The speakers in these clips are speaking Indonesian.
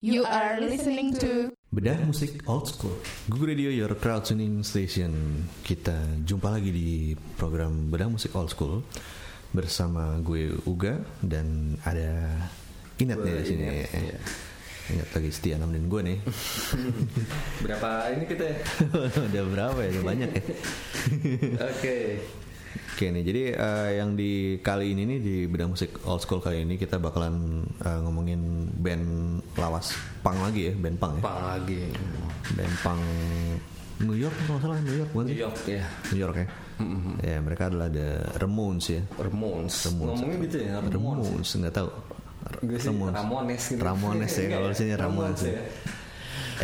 You are listening to Bedah musik old school. Google Radio your crowd tuning station. Kita jumpa lagi di program Bedah musik old school Bersama gue Uga Dan ada Inat nih di sini. Iya. Ingat lagi setia nemenin gue nih. Berapa ini kita ya? Udah berapa ya? Udah banyak ya? Oke. Oke nih jadi eh, yang di kali ini nih di Bedah musik old school kali ini Kita bakalan eh, ngomongin band lawas punk lagi ya Band punk ya Pang lagi. Band punk New York kalau salah New York bukan sih? New York ya. New York ya. Ya mereka adalah ada Ramones ya. Ramones. Ngomongnya gitu ya, Ramones. Ramones nggak tahu. Sih Ramones gitu. Ramones ya kalau sini Ramones ya.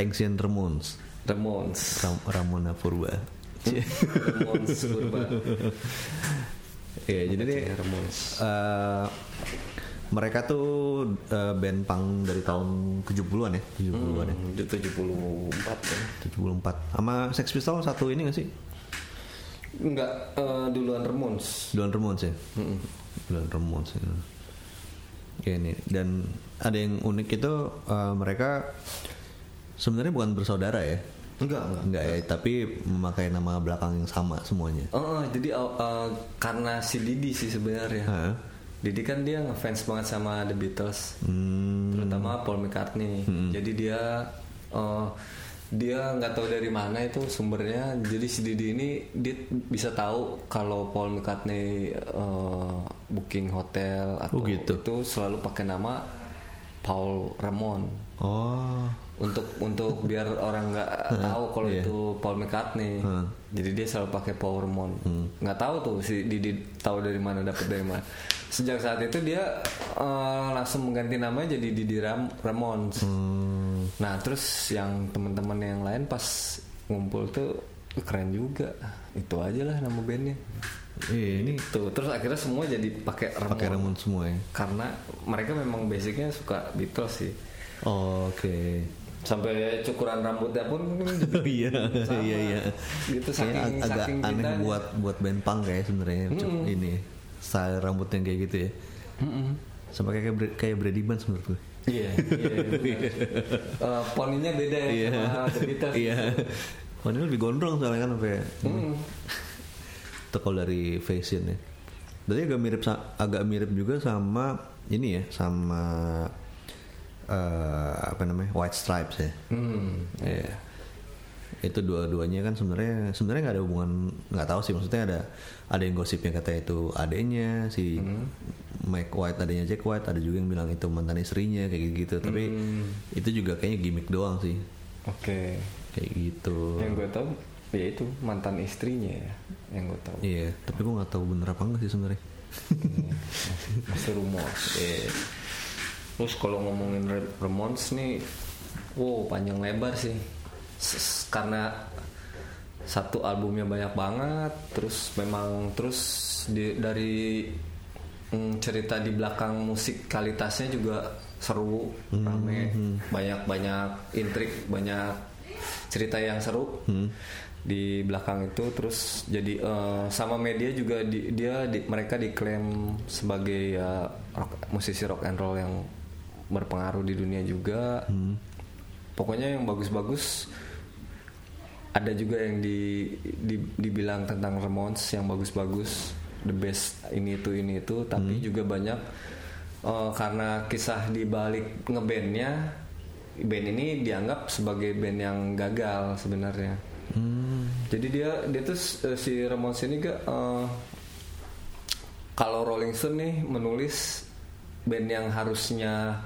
Ancient Ramones. Ramones. Ram Ramona Purba. Ramones Purba. Ya jadi nih eh, mereka tuh eh, band punk dari tahun 70-an ya, 70-an ya. Hmm, Itu 74 ya. 74. Sama Sex Pistols satu ini gak sih? Enggak, eh, duluan Ramones. Duluan Ramones ya? Duluan Ramones ya. Oke nih dan ada yang unik itu eh, mereka sebenarnya bukan bersaudara ya Enggak, enggak. enggak ya tapi memakai nama belakang yang sama semuanya Oh, oh, jadi uh, uh, karena si Didi sih sebenarnya. Hah? Didi kan dia ngefans banget sama The Beatles. hmm, terutama Paul McCartney. Jadi dia uh, dia nggak tahu dari mana itu sumbernya. Jadi si Didi ini dia bisa tahu kalau Paul McCartney uh, booking hotel atau Oh, gitu. itu selalu pakai nama Paul Ramon oh untuk untuk biar orang nggak tahu kalau Iya. itu Paul McCartney. Jadi dia selalu pakai Paul Ramon. Nggak tahu tuh si Didi tahu dari mana dapat dari mana. Sejak saat itu dia eh, langsung mengganti namanya jadi Didi Ram Ramones. Hmm, Nah terus yang teman-teman yang lain pas ngumpul tuh keren juga. Itu aja lah nama bandnya. iya, ini Tuh terus akhirnya semua jadi pakai Ramon. pakai Ramones semua ya Karena mereka memang basicnya suka Beatles sih. Oh, oke Sampai cukuran rambutnya pun iya iya iya Gitu, Kayaknya saking- ag- agak saking aneh buat buat band punk kayak sebenarnya Cuk, ini style rambut yang kayak gitu ya sama kayak kayak, kayak Brady Bunch menurut gue Iya, iya. benar. Eh, poninya beda ya Iya. sama The Beatles. Iya. Ini lebih gondrong soalnya kan sampai Hmm. itu kalau dari fashion ya. Berarti agak mirip agak mirip juga sama ini ya, sama eh, apa namanya White Stripes ya. Hmm. Iya. Itu dua-duanya kan sebenarnya sebenarnya nggak ada hubungan nggak tahu sih maksudnya ada ada yang gosipnya kata itu adanya si Mike White adanya Jack White ada juga yang bilang itu mantan istrinya kayak gitu tapi itu juga kayaknya gimmick doang sih Oke. kayak gitu Yang gue tahu ya itu mantan istrinya ya yang gue tahu. iya tapi gue nggak tahu bener apa enggak sih sebenarnya Ini masih, masih rumor. Iya. Terus kalau ngomongin Ramones nih, wow panjang lebar sih. S- karena satu albumnya banyak banget, terus memang terus di, dari mm, cerita di belakang musikalitasnya juga seru, rame, banyak banyak intrik, banyak cerita yang seru di belakang itu. Terus jadi eh, sama media juga di- dia di- mereka diklaim sebagai ya rock- musisi rock and roll yang berpengaruh di dunia juga. Pokoknya yang bagus-bagus ada juga yang di, di- dibilang tentang Ramones yang bagus-bagus the best ini itu ini itu. Tapi juga banyak eh, karena kisah di balik ngebandnya band ini dianggap sebagai band yang gagal sebenarnya. Jadi dia dia tuh eh, si Ramones ini gak eh, kalau Rolling Stone nih menulis band yang harusnya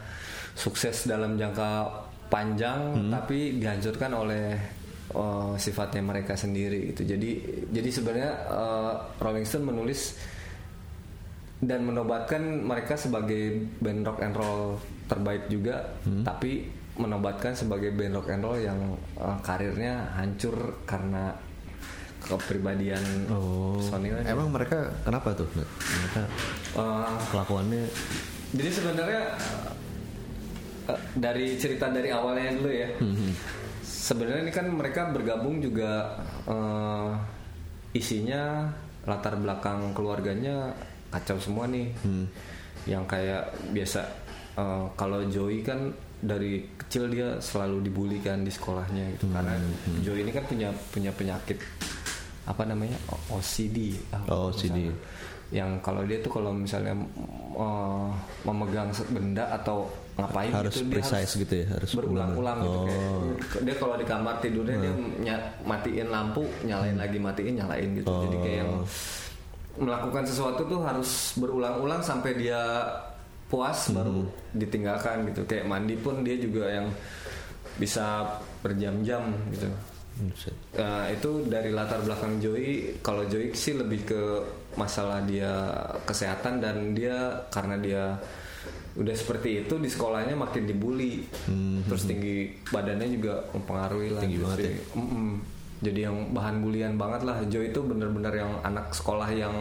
sukses dalam jangka panjang tapi dihancurkan oleh eh, sifatnya mereka sendiri gitu. Jadi jadi sebenarnya eh, Rolling Stone menulis dan menobatkan mereka sebagai band rock and roll terbaik juga, tapi menobatkan sebagai band rock and roll yang eh, karirnya hancur karena kepribadian oh personilnya. emang mereka kenapa tuh mereka Eh, kelakuannya Jadi sebenarnya dari cerita dari awalnya dulu ya. Sebenarnya ini kan mereka bergabung juga eh, isinya latar belakang keluarganya kacau semua nih. Yang kayak biasa eh, kalau Joey kan dari kecil dia selalu dibully kan di sekolahnya gitu karena Joy ini kan punya punya penyakit apa namanya OCD ah, Oh, OCD. misalnya. yang kalau dia tuh kalau misalnya eh, memegang benda atau ngapain Harus gitu? Precise gitu ya, harus berulang-ulang gitu kayak dia kalau di kamar tidurnya dia nya- matiin lampu nyalain lagi matiin nyalain gitu. Jadi kayak yang melakukan sesuatu tuh harus berulang-ulang sampai dia puas baru ditinggalkan gitu. Kayak mandi pun dia juga yang bisa berjam-jam gitu. Nah, itu dari latar belakang Joy. Kalau Joy sih lebih ke masalah dia kesehatan dan dia karena dia udah seperti itu di sekolahnya makin dibully. Terus tinggi badannya juga mempengaruhi lah. Tinggi gitu banget sih. Mm-mm. Jadi yang bahan bulian banget lah. Joy itu bener-bener yang anak sekolah yang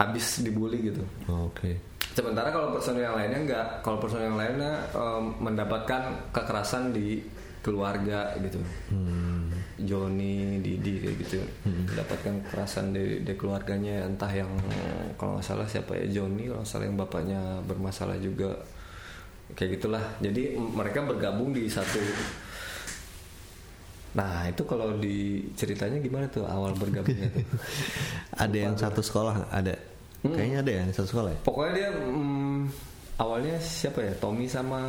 abis dibully gitu. Oh, Oke. Sementara kalau personil yang lainnya enggak, kalau personil yang lainnya em, mendapatkan kekerasan di keluarga gitu. Hmm. Joni, Didi kayak gitu, mendapatkan kekerasan dari, dari keluarganya, entah yang kalau nggak salah siapa ya Joni, kalau salah yang bapaknya bermasalah juga, kayak gitulah. Jadi mereka bergabung di satu. Nah itu kalau di ceritanya gimana tuh awal bergabungnya tuh? Ada yang satu sekolah ada. Kayaknya ada ya yang satu sekolah ya. Pokoknya dia mm, awalnya siapa ya Tommy sama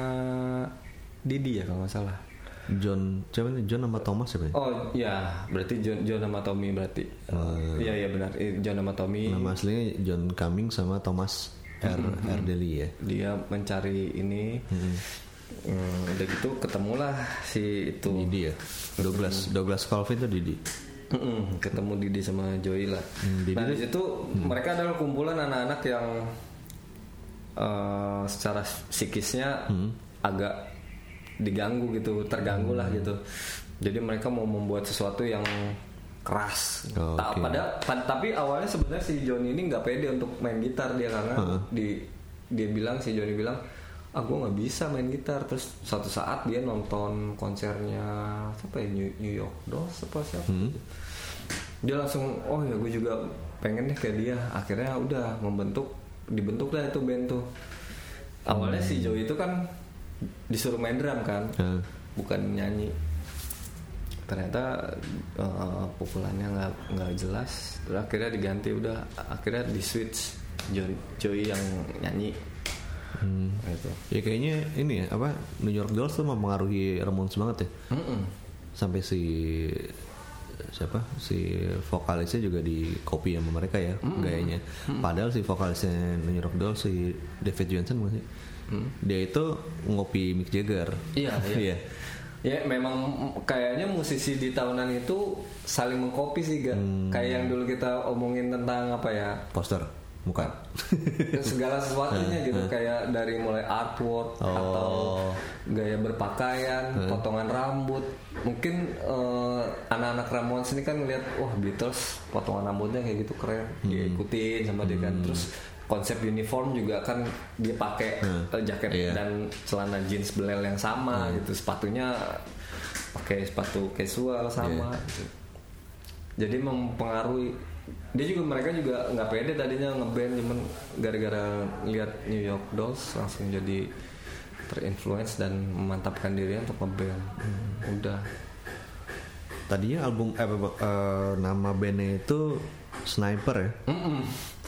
Didi ya kalau nggak salah. John, siapa nih? John sama Thomas siapa ya? Oh ya berarti John John sama Tommy berarti. Iya iya benar Eh, John sama Tommy. Nama aslinya John Cumming sama Thomas R. R. Daly ya. Dia mencari ini. Hmm, udah gitu ketemulah si itu. Didi ya. Douglas Douglas Colvin tuh Didi. Ketemu Didi sama Joy lah. Hmm, Didi nah di situ mereka adalah kumpulan anak-anak yang eh, secara psikisnya Hmm. agak diganggu gitu, terganggu lah gitu. Jadi mereka mau membuat sesuatu yang keras. Oh, Ta- oke. pada pa- tapi awalnya sebenarnya si Johnny ini nggak pede untuk main gitar dia karena di dia bilang si Johnny bilang ah gue nggak bisa main gitar. Terus suatu saat dia nonton konsernya siapa ya? New, New York Dolls apa siapa? Dia langsung oh ya gue juga pengen deh kayak dia. Akhirnya udah membentuk dibentuk lah itu band tuh. Awalnya si Joey itu kan disuruh main drum kan Hmm. bukan nyanyi. Ternyata eh, pukulannya nggak nggak jelas. Terus akhirnya diganti udah akhirnya di switch Joey, Joey yang nyanyi. Gitu. Ya kayaknya ini ya apa New York Dolls tuh mempengaruhi Ramones banget ya. Mm-mm. Sampai si siapa si vokalisnya juga di copy sama mereka ya gayanya. Padahal si vokalisnya New York Dolls si David Johnson bukan sih? Dia itu ngopi Mick Jagger. Iya, iya. Iya. Ya memang kayaknya musisi di tahunan itu saling mengkopi sih gak kayak yang dulu kita omongin tentang apa ya Poster bukan. segala sesuatunya gitu kayak dari mulai artwork Oh. atau gaya berpakaian, potongan rambut. Mungkin eh, anak-anak Ramones ini kan ngeliat wah Beatles potongan rambutnya kayak gitu keren, diikutin sama dia kan. Terus konsep uniform juga kan dia pakai eh, jaket Iya. dan celana jeans belel yang sama gitu, sepatunya pakai sepatu casual sama gitu. Jadi mempengaruhi dia juga mereka juga nggak pede tadinya ngeband cuman gara-gara lihat New York Dolls langsung jadi terinfluence dan memantapkan dirinya untuk ngeband udah Tadinya album eh, eh, nama bandnya itu Sniper ya. Mm-mm.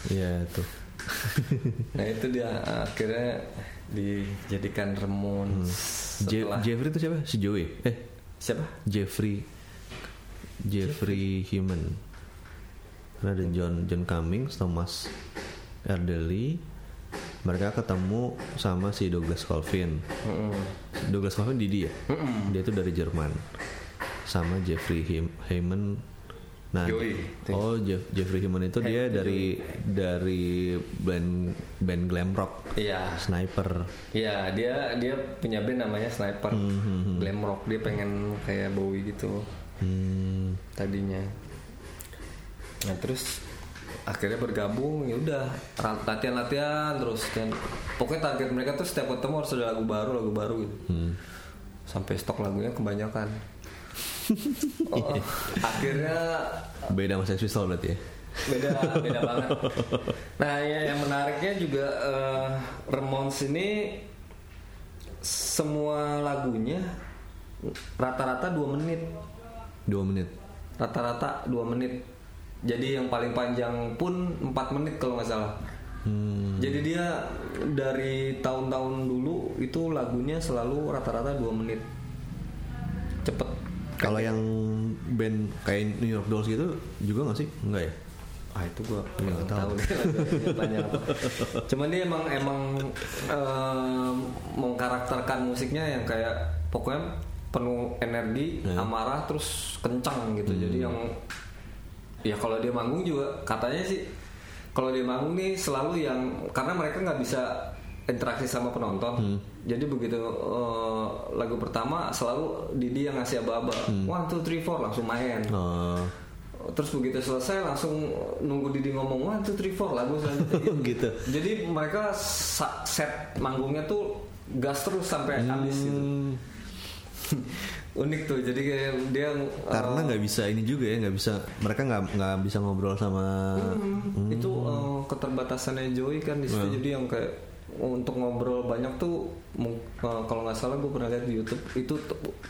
Iya itu. nah itu dia akhirnya dijadikan Ramones Je- setelah Jeffrey itu siapa? Si Joey. Eh, siapa? Jeffrey. Jeffrey Human Karena ada John John Cummings Thomas Erdely mereka ketemu sama si Douglas Colvin. Mm-mm. Douglas Colvin Didi ya? Dia itu dari Jerman. Sama Jeffrey Heyman nah Joey. oh Jeff- Jeffrey Heyman itu dia dari dari band band glam rock. Iya. Sniper. Iya dia dia punya band namanya Sniper. Glam rock dia pengen kayak Bowie gitu. Hmm, tadinya. Nah terus akhirnya bergabung ya udah latihan latihan terus dan pokoknya target mereka tuh setiap ketemu harus ada lagu baru lagu baru gitu. Sampai stok lagunya kebanyakan Oh, akhirnya beda sama Sex Pistols berarti ya? Beda beda banget. Nah ya, yang menariknya juga eh, Ramones ini semua lagunya rata-rata dua menit. Dua menit? Rata-rata dua menit. Jadi yang paling panjang pun empat menit kalau nggak salah. Hmm. jadi dia dari tahun-tahun dulu itu lagunya selalu rata-rata dua menit. Cepet kalau yang band kayak New York Dolls gitu juga nggak sih? Enggak ya? Ah itu gua Nggak tahu. tahu. Banyak. Apa. cuman dia emang emang em, mengkarakterkan musiknya yang kayak pokoknya penuh energi amarah terus kencang gitu. Jadi yang ya kalau dia manggung juga katanya sih kalau dia manggung nih selalu yang karena mereka nggak bisa interaksi sama penonton. Jadi begitu eh, lagu pertama selalu Didi yang ngasih aba-aba. One two three four langsung main. Oh, terus begitu selesai langsung nunggu Didi ngomong one two three four lagu selanjutnya. Gitu. jadi mereka set manggungnya tuh gas terus sampai habis gitu. Hmm, unik tuh. Jadi kayak dia karena eh, nggak bisa ini juga ya nggak bisa mereka nggak nggak bisa ngobrol sama Hmm, itu eh, keterbatasannya Joey kan di situ. Jadi yang kayak untuk ngobrol banyak tuh eh, kalau nggak salah gue pernah lihat di YouTube itu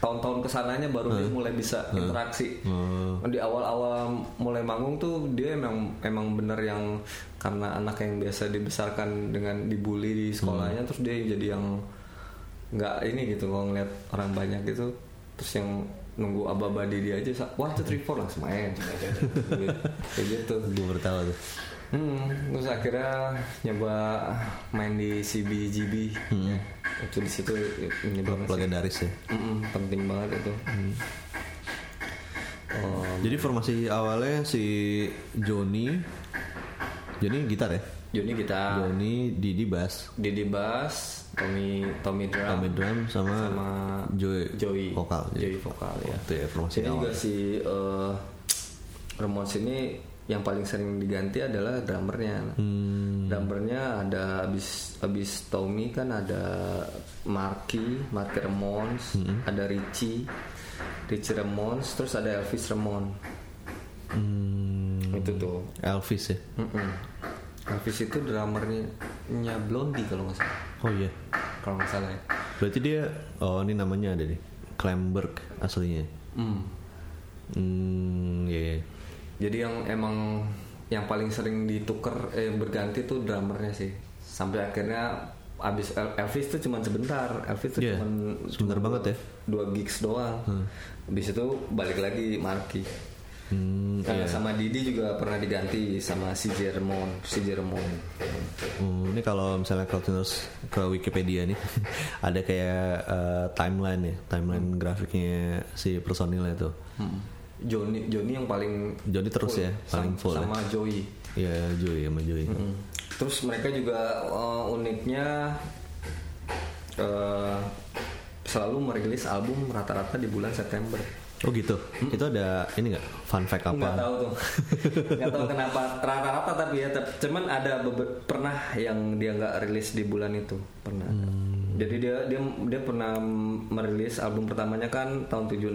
tahun-tahun ke sananya baru dia mulai bisa interaksi. Oh. di awal-awal mulai manggung tuh dia emang emang bener yang karena anak yang biasa dibesarkan dengan dibully di sekolahnya terus dia jadi yang nggak ini gitu kalau ngeliat orang banyak gitu terus yang nunggu aba-aba di dia aja two three four langsung main. Kayak gitu. Gue bertahu tuh Hmm, terus akhirnya nyoba main di CBGB. Ya, itu di situ ini banget legendaris ya? Mm-mm, penting banget itu. Oh, jadi formasi awalnya si Joni Joni gitar ya? Joni kita, Joni Didi bass. Didi bass, Tommy Tommy drum, Tommy drum sama, sama Joey, Joey. vokal Joey vokal ya. itu ya formasi Jadi awal juga si eh, Ramones ini yang paling sering diganti adalah drummernya. Hmm, Drummernya ada abis abis Tommy kan ada Marky, Marky Ramones, Hmm. ada Richie, Richie Ramones, terus ada Elvis Ramon. hmm, Itu tuh. Elvis ya Mm-mm. Elvis itu drummernya nya Blondie kalau nggak salah. oh iya Kalau nggak salah ya. berarti dia oh ini namanya ada nih Klemberg aslinya Hmm. hmm iya iya. Jadi yang emang yang paling sering ditukar eh berganti tuh drummernya sih. Sampai akhirnya abis El- Elvis tuh cuman sebentar. Elvis tuh Iya, cuman sebentar cuma banget ya. Dua gigs doang. Abis itu balik lagi Marky. Hmm, Nah, sama Didi juga pernah diganti sama si Jermon, si Jermon. Hmm, ini kalau misalnya kalau terus ke Wikipedia nih ada kayak eh, timeline ya, timeline grafiknya si personilnya tuh. Hmm. Joni Joni yang paling Joni terus full. ya, paling full ya. sama Joey. Ya Joey sama Joey. Mm. Terus mereka juga eh, uniknya eh, selalu merilis album rata-rata di bulan September. Oh gitu. Itu ada ini nggak fun fact Nggak apa? tahu tuh, nggak tahu kenapa rata-rata tapi ya, cuman ada beber- pernah yang dia nggak rilis di bulan itu pernah. Jadi dia dia dia pernah merilis album pertamanya kan tahun 76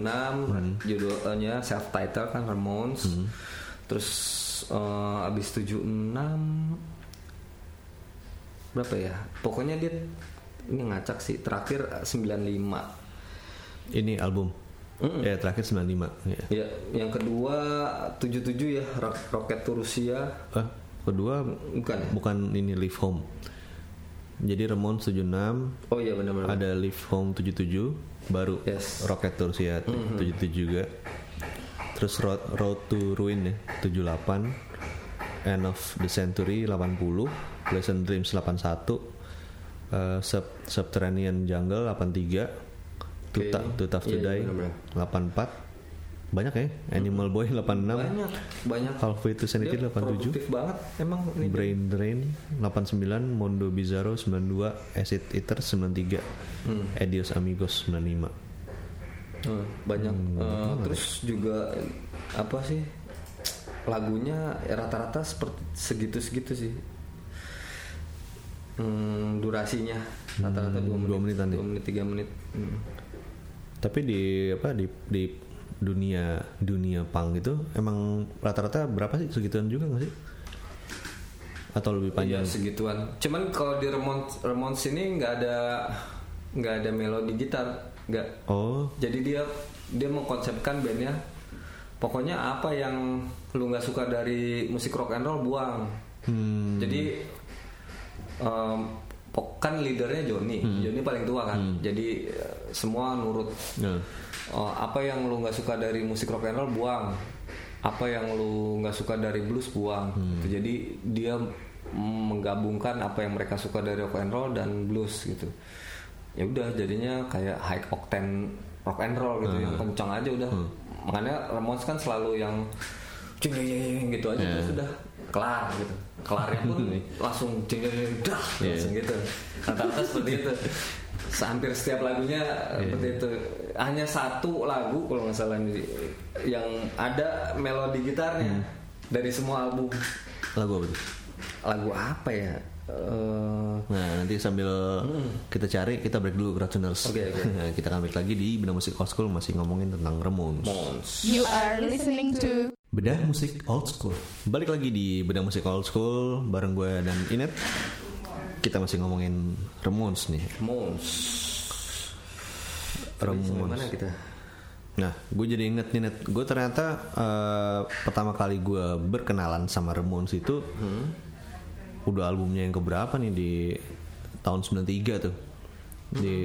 judulnya self title kan Ramones. Terus eh, abis 76 berapa ya? Pokoknya dia ini ngacak sih terakhir eh, 95. Ini album. Ya terakhir 95 ya. Ya, yang kedua 77 ya Ro- Roket to Rusia. Eh, kedua Bukan ya? bukan ini Live Home. Jadi Remon 76, Oh iya benar-benar. ada Live Home 77, baru Yes. Rocket Tour ya 77 juga. Terus Road, Road to Ruin ya 78, End of the Century 80, Pleasant Dreams 81, eh, Sub Subterranean Jungle 83, Too, Oke. Ta- Too Tough to Iya, Die benar-benar. 84. Banyak ya? Animal Boy 86, banyak banyak to Sanity Dia 87. produktif banget emang ini Brain Drain 89, Mondo Bizarro 92, Acid Eater 93, Hmm. Adios Amigos 95. Hmm, banyak Eh, terus juga eh, apa sih lagunya ya rata-rata seperti segitu-segitu sih Hmm, durasinya rata-rata dua menit dua menitan ya? dua menit tiga menit Hmm. Tapi di apa di di dunia dunia punk itu emang rata-rata berapa sih? Segituan juga nggak sih? Atau lebih panjang? Iya segituan. Cuman kalau di Ramones, Ramones ini nggak ada nggak ada melodi gitar nggak. Oh, jadi dia dia mengkonsepkan bandnya. Pokoknya apa yang lu nggak suka dari musik rock and roll buang. Hmm, jadi pok- kan leadernya Joni. Joni paling tua kan. Jadi eh, semua nurut. Nah, Oh, apa yang lu nggak suka dari musik rock and roll buang. Apa yang lu nggak suka dari blues buang. Gitu. jadi dia menggabungkan apa yang mereka suka dari rock and roll dan blues gitu. Ya udah jadinya kayak high octane rock and roll gitu. Yang kencang aja udah. Makanya Ramones kan selalu yang cing gitu aja terus udah kelar gitu. Kelarnya pun langsung cing dah langsung gitu. Rata-rata seperti itu hampir setiap lagunya seperti itu hanya satu lagu kalau nggak salah ini yang ada melodi gitarnya dari semua album lagu apa tuh? lagu apa ya Eh, Nah nanti sambil kita cari kita break dulu. Oke, oke. Nah, kita akan balik lagi di Bedah Musik Old School masih ngomongin tentang Ramones. Mons You are listening to Bedah Musik Old School. Balik lagi di Bedah Musik Old School bareng gue dan Inet. Kita masih ngomongin Ramones nih. Mons Ramones. mana kita Nah, gue jadi inget nih, Net. Gue ternyata eh, pertama kali gue berkenalan sama Ramones itu udah albumnya yang keberapa nih di tahun 93 tuh. Di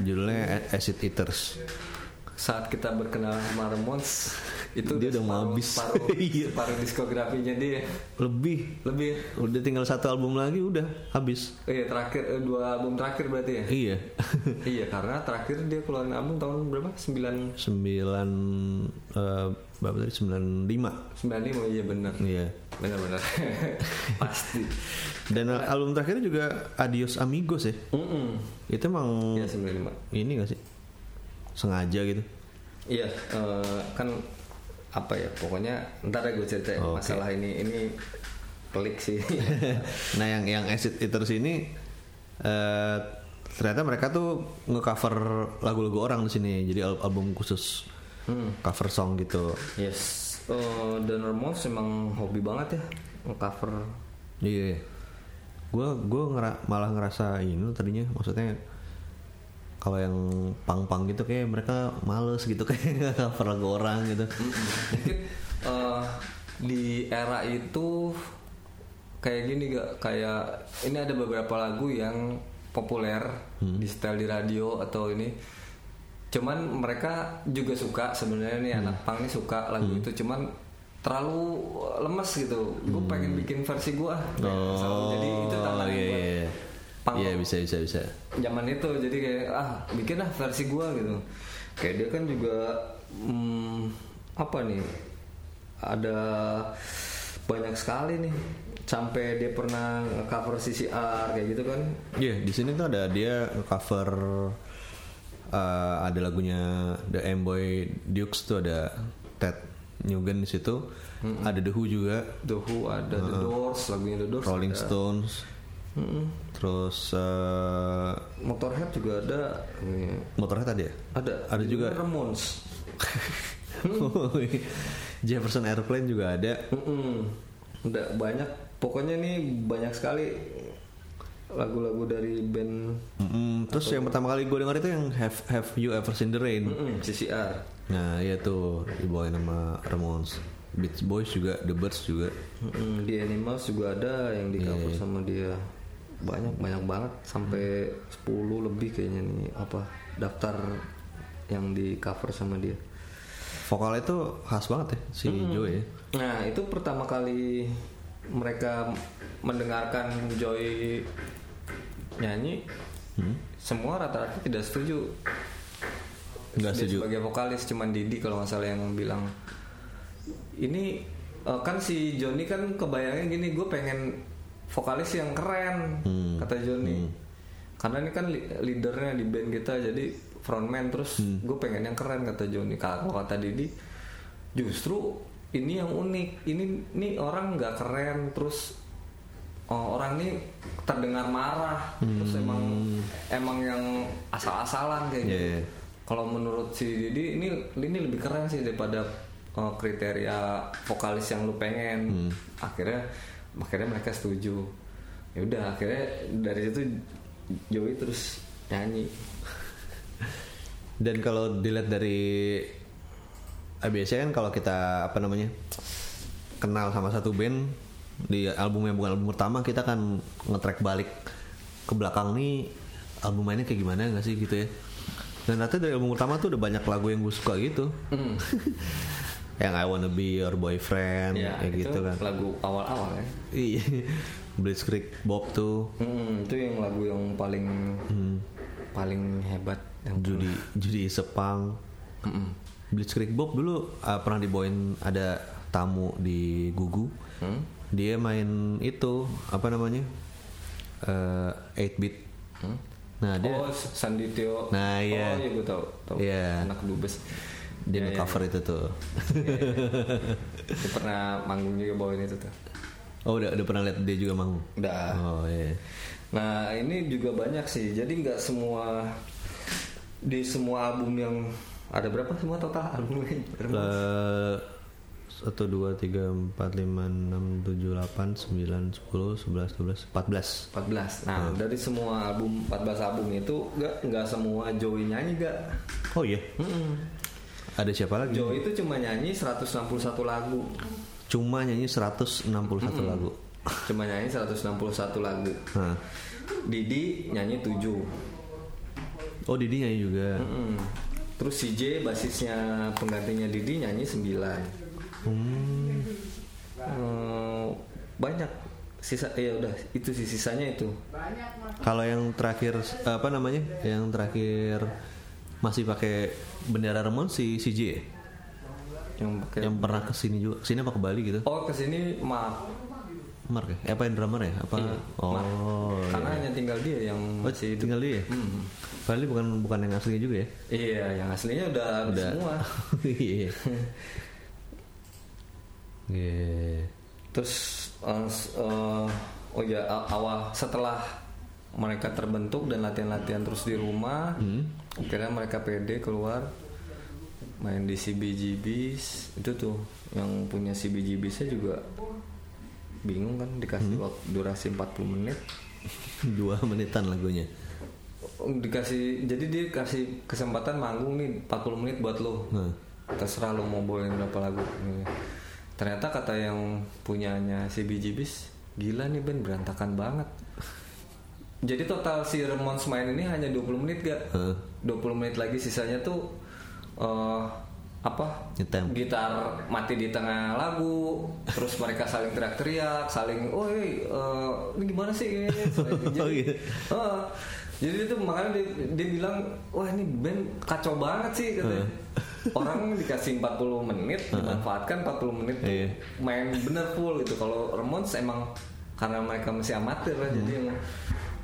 judulnya Acid Eaters. Saat kita berkenalan sama Ramones itu Dia udah mau habis. separuh, Iya. separuh diskografinya dia Lebih. lebih Udah tinggal satu album lagi udah habis. iya terakhir eh, dua album terakhir berarti ya Iya. iya karena terakhir dia keluarin album tahun berapa 9 Sembilan eh, berapa tadi? Sembilan lima. 95 iya benar Iya. benar-benar pasti Dan album terakhirnya juga Adios Amigos ya. Mm-mm. Itu emang iya 95 ini gak sih? Sengaja gitu. iya eh, kan apa ya pokoknya ntar ya gue cerita Oke. masalah ini ini pelik sih nah yang yang Acid Eaters ini eh ternyata mereka tuh ngecover lagu-lagu orang di sini. Jadi al- album khusus cover song gitu. yes Eh, dan Ramones emang hobi banget ya cover Iya. Gue gue ngera- malah ngerasa ini tadinya maksudnya kalau yang pang-pang gitu kayak mereka males gitu kayak nggak cover lagu orang gitu. mungkin eh, di era itu kayak gini gak kayak ini ada beberapa lagu yang populer di setel di radio atau ini. Cuman mereka juga suka sebenarnya nih anak pang nih suka lagu itu. Cuman terlalu lemes gitu. Gue pengen bikin versi gue jadi itu tantangan iya, buat iya. Punk Iya bisa bisa bisa. zaman itu jadi kayak ah bikin lah versi gua gitu kayak dia kan juga hmm, apa nih ada banyak sekali nih sampai dia pernah cover CCR kayak gitu kan Iya di sini tuh ada dia cover uh, ada lagunya The Amboy Dukes tuh ada Ted Nugent di situ. Ada The Who juga, The Who ada The Doors lagunya The Doors Rolling ada. Stones. Terus uh, Motorhead juga ada Motorhead tadi ya? ada Ada juga. Ramones Jefferson Airplane juga ada. Mm-mm. udah banyak pokoknya nih banyak sekali lagu-lagu dari band Mm-mm. Terus yang pertama kali gue denger itu yang Have Have You Ever Seen the Rain? mm-mm, CCR Nah iya tuh dibawain sama Ramones. Beach Boys juga, The Birds juga. Mm-mm, di Animals juga ada yang di cover Iya. sama dia banyak banyak banget sampai 10 lebih kayaknya nih apa daftar yang di cover sama dia. Vokalnya tuh khas banget ya si Joe ya. Nah itu pertama kali mereka mendengarkan Joy nyanyi, semua rata-rata tidak setuju. Dia setuju. Sebagai vokalis cuman Didi kalau nggak salah yang bilang ini eh, kan si Joni kan kebayangnya gini gue pengen vokalis yang keren Hmm. kata Joni. Karena ini kan leadernya di band kita jadi frontman terus Hmm. gue pengen yang keren kata Joni. Kalau kata Didi justru ini yang unik. Ini nih orang nggak keren terus oh, orang ini terdengar marah terus emang emang yang asal-asalan kayak gitu. Iya. Kalau menurut si Didi ini ini lebih keren sih daripada uh, kriteria vokalis yang lu pengen. Akhirnya akhirnya mereka setuju. Ya udah akhirnya dari situ Joey terus nyanyi Dan kalau dilihat dari eh, biasanya kan kalau kita apa namanya kenal sama satu band di album yang bukan album pertama kita kan nge-track balik ke belakang nih album mainnya kayak gimana nggak sih gitu ya. Dan ternyata dari album pertama tuh udah banyak lagu yang gue suka gitu. yang I Wanna Be Your Boyfriend ya kayak itu gitu kan. lagu awal-awal ya Iya. Blitzkrieg Bob tuh Hmm, itu yang lagu yang paling paling hebat yang Judy Judy Sepang Blitzkrieg Bob dulu uh, pernah dibawain ada tamu di Gugu Hmm? dia main itu apa namanya Eh 8 bit Hmm? nah dia Oh, Sandi Tio. Nah, iya. Oh, iya gue tahu. tahu. Iya. Anak dubes. Dia Iya, iya, cover itu tuh Dia pernah manggung juga bawain itu tuh. oh udah udah pernah lihat dia juga manggung Udah. oh iya Nah, ini juga banyak sih. Jadi nggak semua di semua album yang ada berapa semua total albumnya? Eh, satu dua tiga empat lima enam tujuh delapan sembilan sepuluh sebelas dua belas empat belas 14. Nah, dari semua album 14 album itu nggak nggak semua Joey nyanyi gak? oh iya ada siapa lagi Joey itu cuma nyanyi 161 lagu. cuma nyanyi 161 lagu Cuma nyanyi 161 lagu. nah. Didi nyanyi 7. oh Didi nyanyi juga Mm-mm. Terus CJ basisnya penggantinya Didi nyanyi 9 Hmm. Eh, banyak sisa ya udah itu sih sisanya itu Kalau yang terakhir apa namanya? Yang terakhir masih pakai bendera Remon si si J ya? yang pakai yang pernah ke sini juga. Ke sini apa ke Bali gitu? oh ke sini maaf Mark ya? Eh, Apa yang drummer ya? Apa? Iya, oh. Mark. karena iya. hanya tinggal dia yang Oh, masih hidup tinggal dia. ya? Hmm. Bali bukan bukan yang aslinya juga ya? iya yang aslinya udah, Udah. semua Iya. Iya. terus s- eh, oh ya awal setelah mereka terbentuk dan latihan-latihan terus di rumah. Hmm. akhirnya mereka pede keluar main di CBGBs itu tuh yang punya CBGBs nya juga bingung kan dikasih waktu durasi 40 menit. Dua menitan lagunya. Dikasih jadi dia kasih kesempatan manggung nih 40 menit buat lo. Nah. terserah lo mau bawain berapa lagu. Ternyata kata yang punyanya CBGBs gila nih band berantakan banget jadi total si Ramones main ini hanya 20 menit gak Heeh. 20 menit lagi sisanya tuh eh, apa Nyetem. gitar mati di tengah lagu terus mereka saling teriak-teriak saling oh eh, ini gimana sih ini jadi, Oh, iya. Heeh. jadi itu makanya dia, dia bilang wah ini band kacau banget sih katanya orang dikasih 40 menit dimanfaatkan 40 menit tuh Iya. main bener full gitu kalau Ramones emang karena mereka masih amatir lah jadi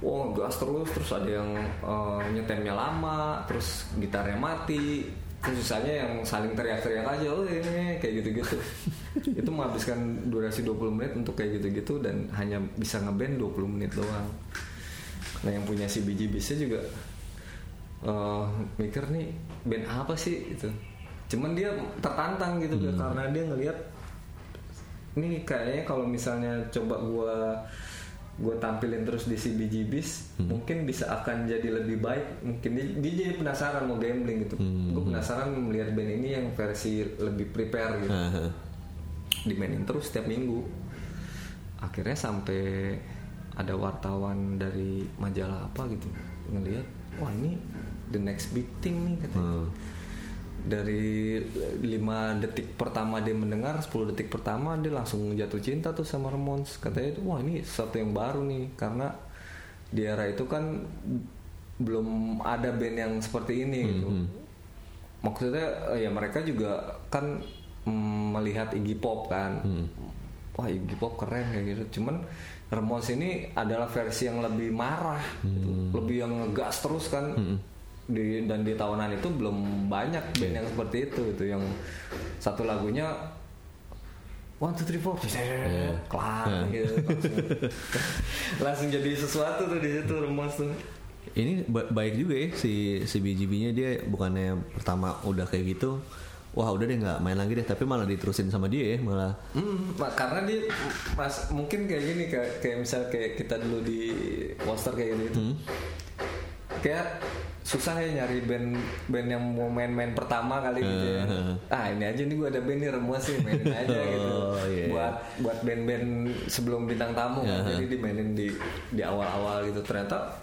Wah gas terus terus ada yang eh, nyetemnya lama terus gitarnya mati. Terus sisanya yang saling teriak-teriak aja oh ini kayak gitu-gitu. Itu menghabiskan durasi 20 menit untuk kayak gitu-gitu dan hanya bisa ngeband 20 menit doang. Nah yang punya si biji bisnya juga eh, mikir nih band apa sih? Itu cuman dia tertantang gitu karena dia ngelihat ini kayaknya kalau misalnya coba gua gue tampilin terus di CBGBs mungkin bisa akan jadi lebih baik. Mungkin dia, dia jadi penasaran mau gambling gitu. Gue penasaran melihat band ini yang versi lebih prepare gitu. Dimainin terus setiap minggu. Akhirnya sampai ada wartawan dari majalah apa gitu ngelihat wah ini the next big thing nih katanya. Hmm. Dari 5 detik pertama dia mendengar 10 detik pertama dia langsung jatuh cinta tuh sama Ramones. Katanya wah ini sesuatu yang baru nih karena di era itu kan belum ada band yang seperti ini gitu. maksudnya eh, ya mereka juga kan mm, melihat Iggy Pop kan. Wah Iggy Pop keren kayak gitu. Cuman Ramones ini adalah versi yang lebih marah gitu. lebih yang ngegas terus kan di dan di tahunan itu belum banyak band yang seperti itu itu yang satu lagunya one two three four kelar gitu. Langsung, langsung jadi sesuatu tuh di situ Ramones tuh. Ini ba- baik juga ya si si BGB-nya dia bukannya pertama udah kayak gitu. Wah udah deh nggak main lagi deh tapi malah diterusin sama dia ya malah. Hmm, karena dia mas mungkin kayak gini kayak, kayak misal kayak kita dulu di poster kayak gitu. Kayak susah ya nyari band band yang mau main-main pertama kali gitu ya. Ah ini aja nih gue ada band nih remuas sih mainin aja gitu. Oh, iya. Buat buat band-band sebelum bintang tamu kan. Jadi dimainin di di awal-awal gitu. Ternyata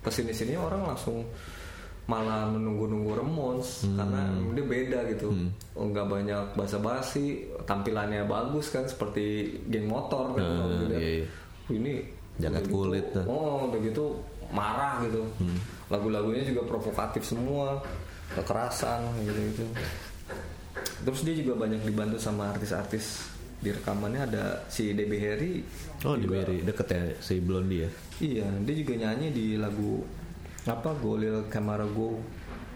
ke sini sini orang langsung malah menunggu-nunggu Remons Hmm. karena dia beda gitu. Nggak banyak basa-basi, tampilannya bagus kan seperti geng motor kan. Uh, dilihat. iya, iya. Ini udah gitu, kulit. Oh, gitu marah gitu. Hmm. Lagu-lagunya juga provokatif semua, kekerasan gitu gitu. Terus dia juga banyak dibantu sama artis-artis di rekamannya ada si Debbie Harry. Oh juga- Berry deket ya si Blondie ya. Iya, dia juga nyanyi di lagu apa Golil Camara Go.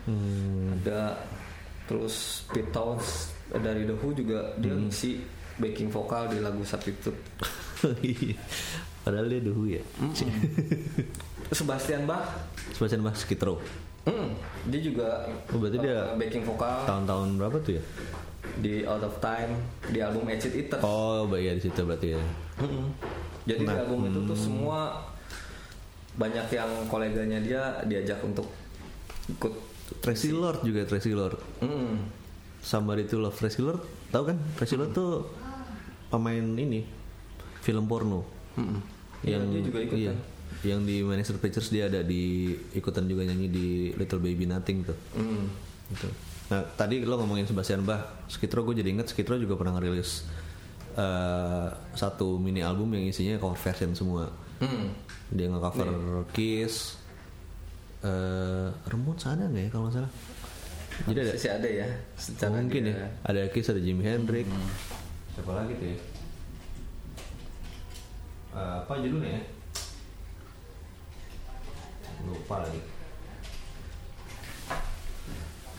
Hmm. Ada terus Pete Towns dari The Who juga dia Hmm. ngisi backing vokal di lagu Substitute. Iya. Padahal dia dulu ya. Sebastian Bach Sebastian Bach Skitro. Hmm, dia juga Oh, berarti dia uh, backing vokal Tahun-tahun berapa tuh ya? di Out of Time di album Edge It Eater. Oh, baik ya di situ berarti ya. Mm-mm. Jadi di Nah, album itu tuh semua banyak yang koleganya dia diajak untuk ikut. Tracy Lord juga Tracy Lord. Mm. Somebody to Love Tracy Lord. Tahu kan? Tracy Lord tuh pemain ini film porno. Mm-mm. Iya, dia juga ikut iya, kan. Yang di Manchester Pictures dia ada di ikutan juga nyanyi di Little Baby Nothing tuh. Mm. Gitu. Nah tadi lo ngomongin Sebastian Bach, Skitro gue jadi inget Skitro juga pernah ngerilis eh, satu mini album yang isinya cover version semua. Mm. Dia nge-cover Kiss, eh Ramones ada nggak ya kalau nggak salah? Jadi ada Masih ada ya. Secara mungkin dia- ya. Ada Kiss, ada Jimi Hendrix. Siapa lagi tuh ya? Eh, apa judulnya ya? Lupa lagi.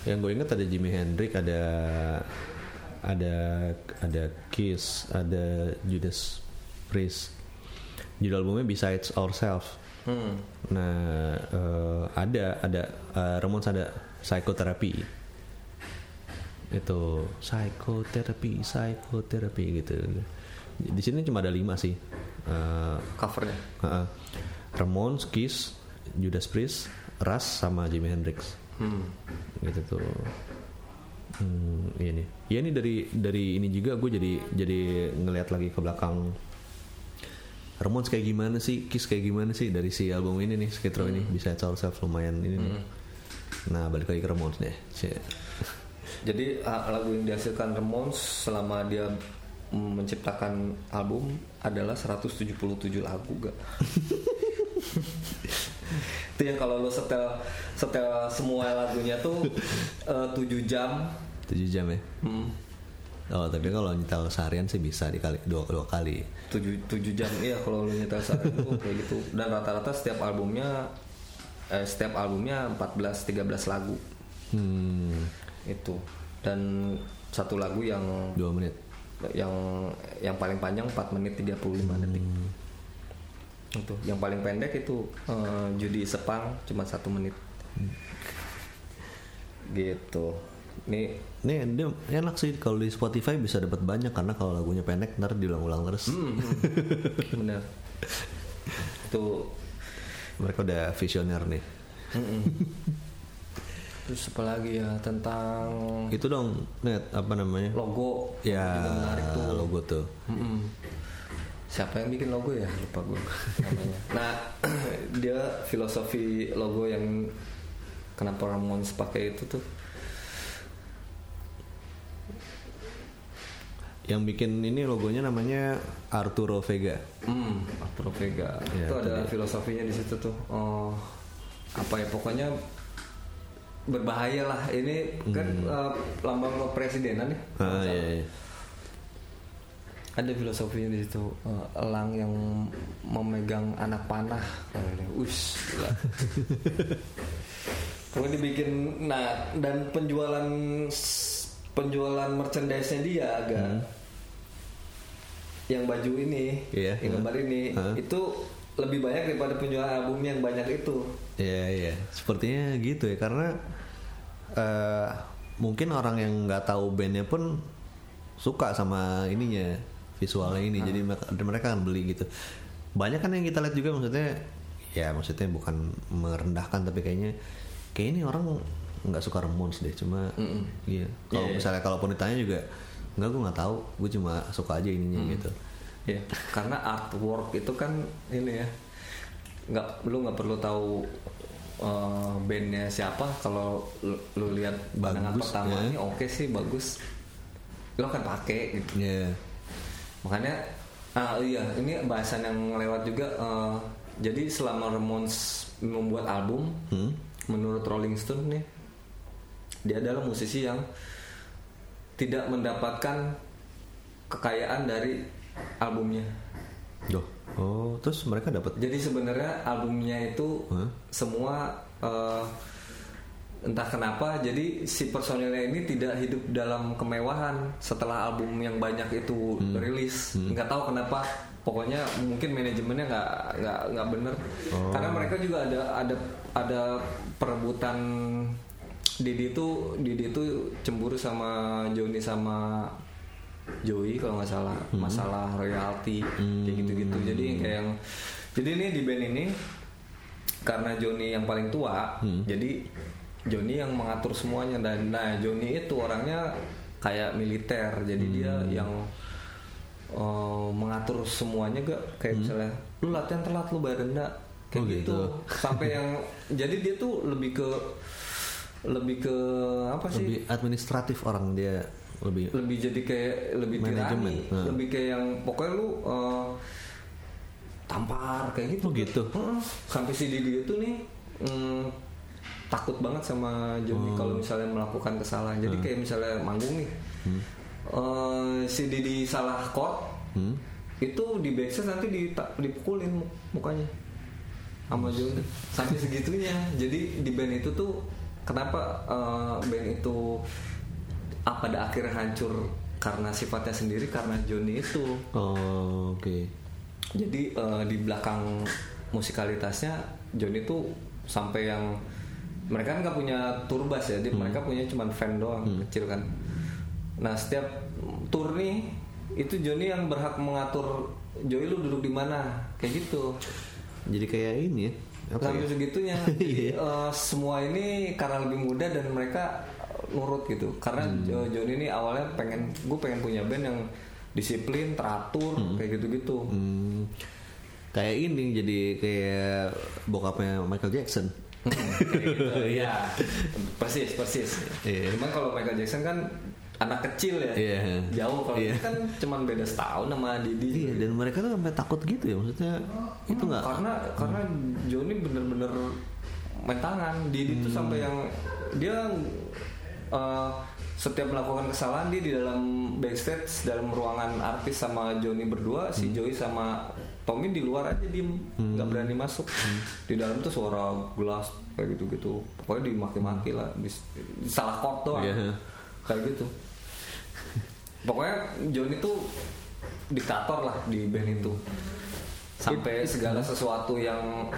Yang gue inget ada Jimi Hendrix, ada ada ada Kiss, ada Judas Priest. Judul albumnya Besides Ourselves. Hmm. Nah, eh, ada ada eh, Ramones ada psikoterapi. Itu psikoterapi, psikoterapi gitu. Di sini cuma ada lima sih. Eh, Covernya. uh, Ramones, Kiss, Judas Priest, Rush sama Jimi Hendrix. Hmm. Gitu tuh. Hmm, ini. Ya ini dari dari ini juga gue jadi jadi ngelihat lagi ke belakang. Ramones kayak gimana sih, Kiss kayak gimana sih dari si album ini nih, Skitro ini bisa Ourselves lumayan ini nih. Nah balik lagi ke Ramones deh. Jadi lagu yang dihasilkan Ramones selama dia menciptakan album adalah 177 lagu gak? itu yang kalau lo setel setel semua lagunya tuh eh, 7 jam. 7 jam ya. hmm, Oh tapi kalau nyetel seharian sih bisa dikali dua dua kali. 7, 7 jam iya kalau lo nyetel sehari itu kayak gitu. Dan rata-rata setiap albumnya eh, setiap albumnya 14 13 lagu. Hmm, itu. Dan satu lagu yang dua menit. yang yang paling panjang 4 menit 35 detik itu yang paling pendek itu eh, judi sepang cuma satu menit gitu nih Nih dia enak sih kalau di Spotify bisa dapat banyak karena kalau lagunya pendek ntar diulang-ulang terus. hmm, bener itu Mereka udah visioner nih. mm-mm. terus apa lagi ya tentang Itu dong net apa namanya? logo Ya menarik tuh logo tuh. Mm-mm. Siapa yang bikin logo ya? Lupa gue namanya. Nah, dia filosofi logo yang kenapa Ramones pakai itu tuh Yang bikin ini logonya namanya Arturo Vega. Hmm, Arturo Vega. Ya, itu ada filosofinya di situ tuh. Oh, apa ya pokoknya berbahaya lah. Ini kan eh, lambang kepresidenan nih. Ah iya, iya. Ada filosofinya di situ. Eh, elang yang memegang anak panah. Us. Kemudian dibikin nah dan penjualan penjualan merchandise-nya dia agak yang baju ini, Iya, yang gambar ini Hah? itu lebih banyak daripada penjualan albumnya yang banyak itu. Iya iya. Sepertinya gitu ya karena eh mungkin orang yang nggak tahu bandnya pun suka sama ininya visualnya ini. Jadi mereka, mereka akan beli gitu. Banyak kan yang kita lihat juga maksudnya ya maksudnya bukan merendahkan tapi kayaknya kayak ini orang nggak suka Ramones deh cuma iya kalau Iya, iya. misalnya kalaupun ditanya juga nggak gue nggak tahu gue cuma suka aja ininya gitu Ya, karena artwork itu kan ini ya, nggak lu nggak perlu tahu eh, bandnya siapa kalau lu, lu lihat pandangan Bagus, pertama ya. ini oke sih bagus, lo kan pakai gitu. ya Makanya, ah iya ini bahasan yang lewat juga. eh, jadi selama Ramones membuat album, Hmm? menurut Rolling Stone nih, dia adalah musisi yang tidak mendapatkan kekayaan dari albumnya. Duh. oh terus mereka dapat Jadi sebenarnya albumnya itu Hah? semua eh, entah kenapa jadi si personilnya ini tidak hidup dalam kemewahan setelah album yang banyak itu Hmm. rilis. Nggak tahu kenapa. Pokoknya mungkin manajemennya nggak nggak nggak bener. Oh. Karena mereka juga ada ada ada perebutan Didi itu Didi itu cemburu sama Joni sama Joey kalau nggak salah masalah royalti kayak gitu-gitu jadi kayak yang jadi ini di band ini karena Joni yang paling tua jadi Joni yang mengatur semuanya. Dan nah Joni itu orangnya kayak militer. Jadi dia yang eh, mengatur semuanya gak? Kayak misalnya lu latihan telat lu bayar denda. Kayak Oh, gitu. gitu. sampai yang jadi dia tuh lebih ke lebih ke apa sih? Lebih administratif orang dia. Lebih lebih jadi kayak lebih Manajemen, nah. lebih kayak yang pokoknya lu eh, tampar kayak gitu. Oh, gitu? Heeh. sampai si Didi itu nih mm, takut banget sama Oh. Joni kalau misalnya melakukan kesalahan. Jadi kayak misalnya manggung nih Hmm. Eh, si Didi salah chord Hmm? itu di backstage nanti dipukulin mu- mukanya sama Joni sampai segitunya. Jadi di band itu tuh kenapa eh, band itu ah, pada akhirnya hancur karena sifatnya sendiri karena Joni itu. Oh oke. Jadi eh, di belakang musikalitasnya Joni tuh sampai yang mereka kan nggak punya turbas ya, dia- mereka punya cuman fan doang kecil kan. Nah setiap tour nih itu Joni yang berhak mengatur Joey lu duduk di mana kayak gitu. jadi kayak ini ya apa Sampai ya? segitunya. Jadi, eh, semua ini karena lebih muda dan mereka nurut gitu. Karena Jo- Joni ini awalnya pengen gue pengen punya band yang disiplin, teratur kayak gitu-gitu. Hmm, kayak ini jadi kayak bokapnya Michael Jackson Iya, persis persis. Iya. Cuman kalau Michael Jackson kan anak kecil ya, Iya. jauh. Kalau ini kan cuman beda setahun sama Didi. iya dan mereka tuh sampai takut gitu ya maksudnya itu nggak Karena karena Joni bener-bener main tangan. Didi tuh sampai yang dia eh, setiap melakukan kesalahan dia di dalam backstage dalam ruangan artis sama Joni berdua, si Joey sama Tommy di luar aja diem, nggak berani masuk. Di dalam tuh suara gelas kayak gitu-gitu. Pokoknya dimaki-maki lah, di, di salah chord doang. Iya. Kayak gitu. Pokoknya Joni tuh diktator lah di band itu. Sampai segala sesuatu yang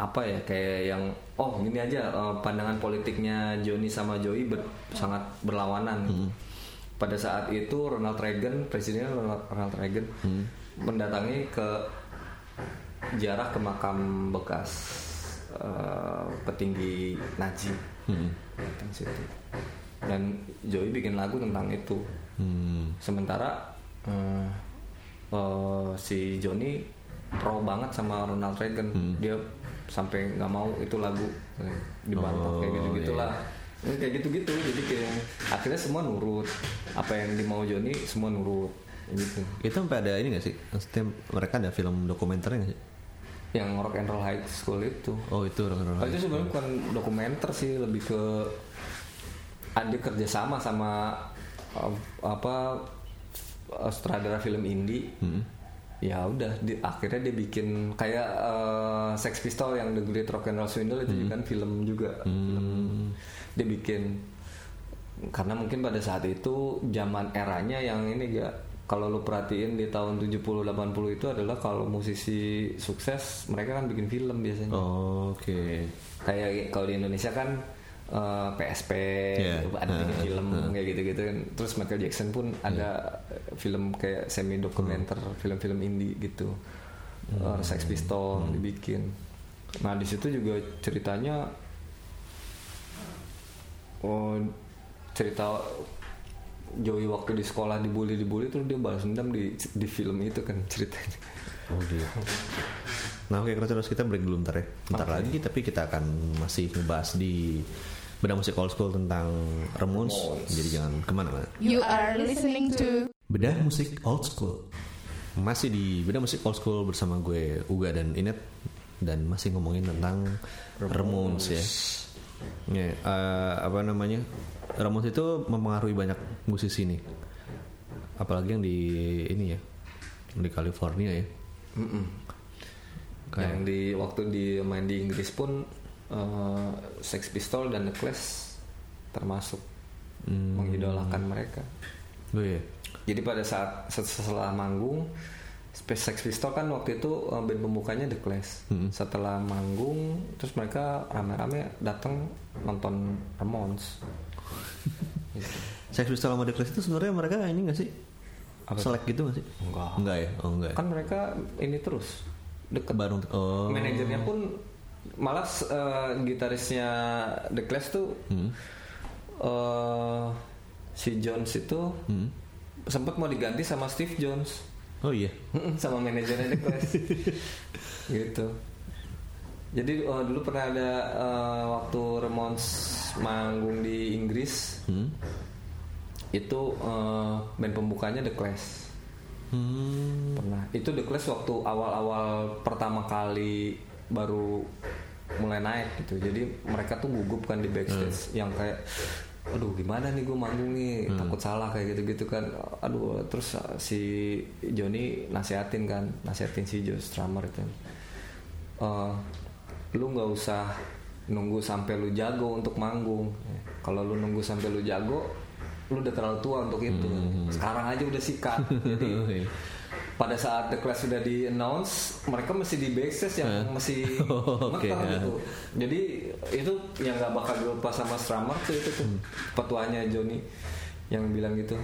apa ya kayak yang oh gini aja eh, pandangan politiknya Joni sama Joey ber- sangat berlawanan. Pada saat itu Ronald Reagan presiden Ronald, Ronald Reagan mendatangi ke jarak ke makam bekas eh, petinggi Nazi. Datang situ. Dan Joey bikin lagu tentang itu. Hmm. sementara eh, eh, si Joni pro banget sama Ronald Reagan. Dia sampai nggak mau itu lagu dibantah kayak Oh, gitu gitulah kayak gitu gitu jadi kayak akhirnya semua nurut. Apa yang dimau Joni semua nurut gitu. Itu sampai ada ini gak sih? Maksudnya mereka ada film dokumenternya gak sih? Yang Rock and Roll High School itu. Oh itu orang Oh, itu sebenarnya bukan dokumenter sih lebih ke ada kerjasama sama uh, apa uh, sutradara film indie. Ya udah di, akhirnya dia bikin kayak uh, Sex Pistol yang The Great Rock and Roll Swindle itu juga kan film juga. Film. dia bikin. Karena mungkin pada saat itu zaman eranya yang ini gak kalau lu perhatiin di tahun 70 80 itu adalah kalau musisi sukses mereka kan bikin film biasanya. Oh, oke. Kayak kalau di Indonesia kan eh, PSP Iya. gitu, ada Uh, film kayak gitu-gitu kan. Terus Michael Jackson pun ada film kayak semi dokumenter film-film indie gitu. Uh, Sex Pistol dibikin. Nah di situ juga ceritanya oh cerita Joey waktu di sekolah dibully dibully terus dia balas dendam di di film itu kan ceritanya. Oh gitu. Nah oke terus kita break dulu ntar ya. Bentar Oke. lagi tapi kita akan masih ngebahas di Beda Musik Old School tentang Ramones. Jadi jangan ke mana-mana. You are listening to Bedah Musik Old School Masih di Bedah Musik Old School bersama gue Uga dan Inet Dan masih ngomongin tentang Ramones, ya Ya, eh, Apa namanya Ramones itu mempengaruhi banyak musisi nih Apalagi yang di ini ya Di California ya Mm-mm. Kayak- Yang di waktu di main di Inggris pun uh, Sex Pistol dan The Clash termasuk Hmm. mengidolakan mereka. Oh iya Jadi pada saat setelah manggung Space Sex Pistol kan waktu itu uh, band pembukanya The Clash. Hmm. Setelah manggung terus mereka rame-rame datang nonton Ramones. Gitu. Sex Pistols sama The Clash itu sebenarnya mereka ini gak sih? Apa? Selek gitu gak sih? Enggak. Enggak ya? Oh enggak ya? Kan mereka ini terus deket. Baru oh. Manajernya pun malah uh, gitarisnya The Clash tuh Hmm. uh, si Jones itu Hmm. sempat mau diganti sama Steve Jones. Oh iya sama manajernya The Clash gitu jadi uh, dulu pernah ada uh, waktu Ramones manggung di Inggris hmm. itu uh, band pembukanya The Clash. Hmm. pernah. Itu The Clash waktu awal-awal pertama kali baru mulai naik gitu. Jadi mereka tuh gugup kan di backstage yang kayak aduh gimana nih gue manggung nih? Takut salah kayak gitu-gitu kan. Aduh terus uh, si Johnny nasihatin kan nasihatin si Joe Strummer itu. Eh, lu nggak usah nunggu sampai lu jago untuk manggung. Kalau lu nunggu sampai lu jago lu udah terlalu tua untuk itu. Sekarang aja udah sikat. Jadi pada saat The Clash sudah di announce mereka masih di backstage yang masih Oh, ngetar ya. gitu. Jadi itu yang nggak bakal dilepas sama Strummer tuh itu tuh. Petuanya Johnny yang bilang gitu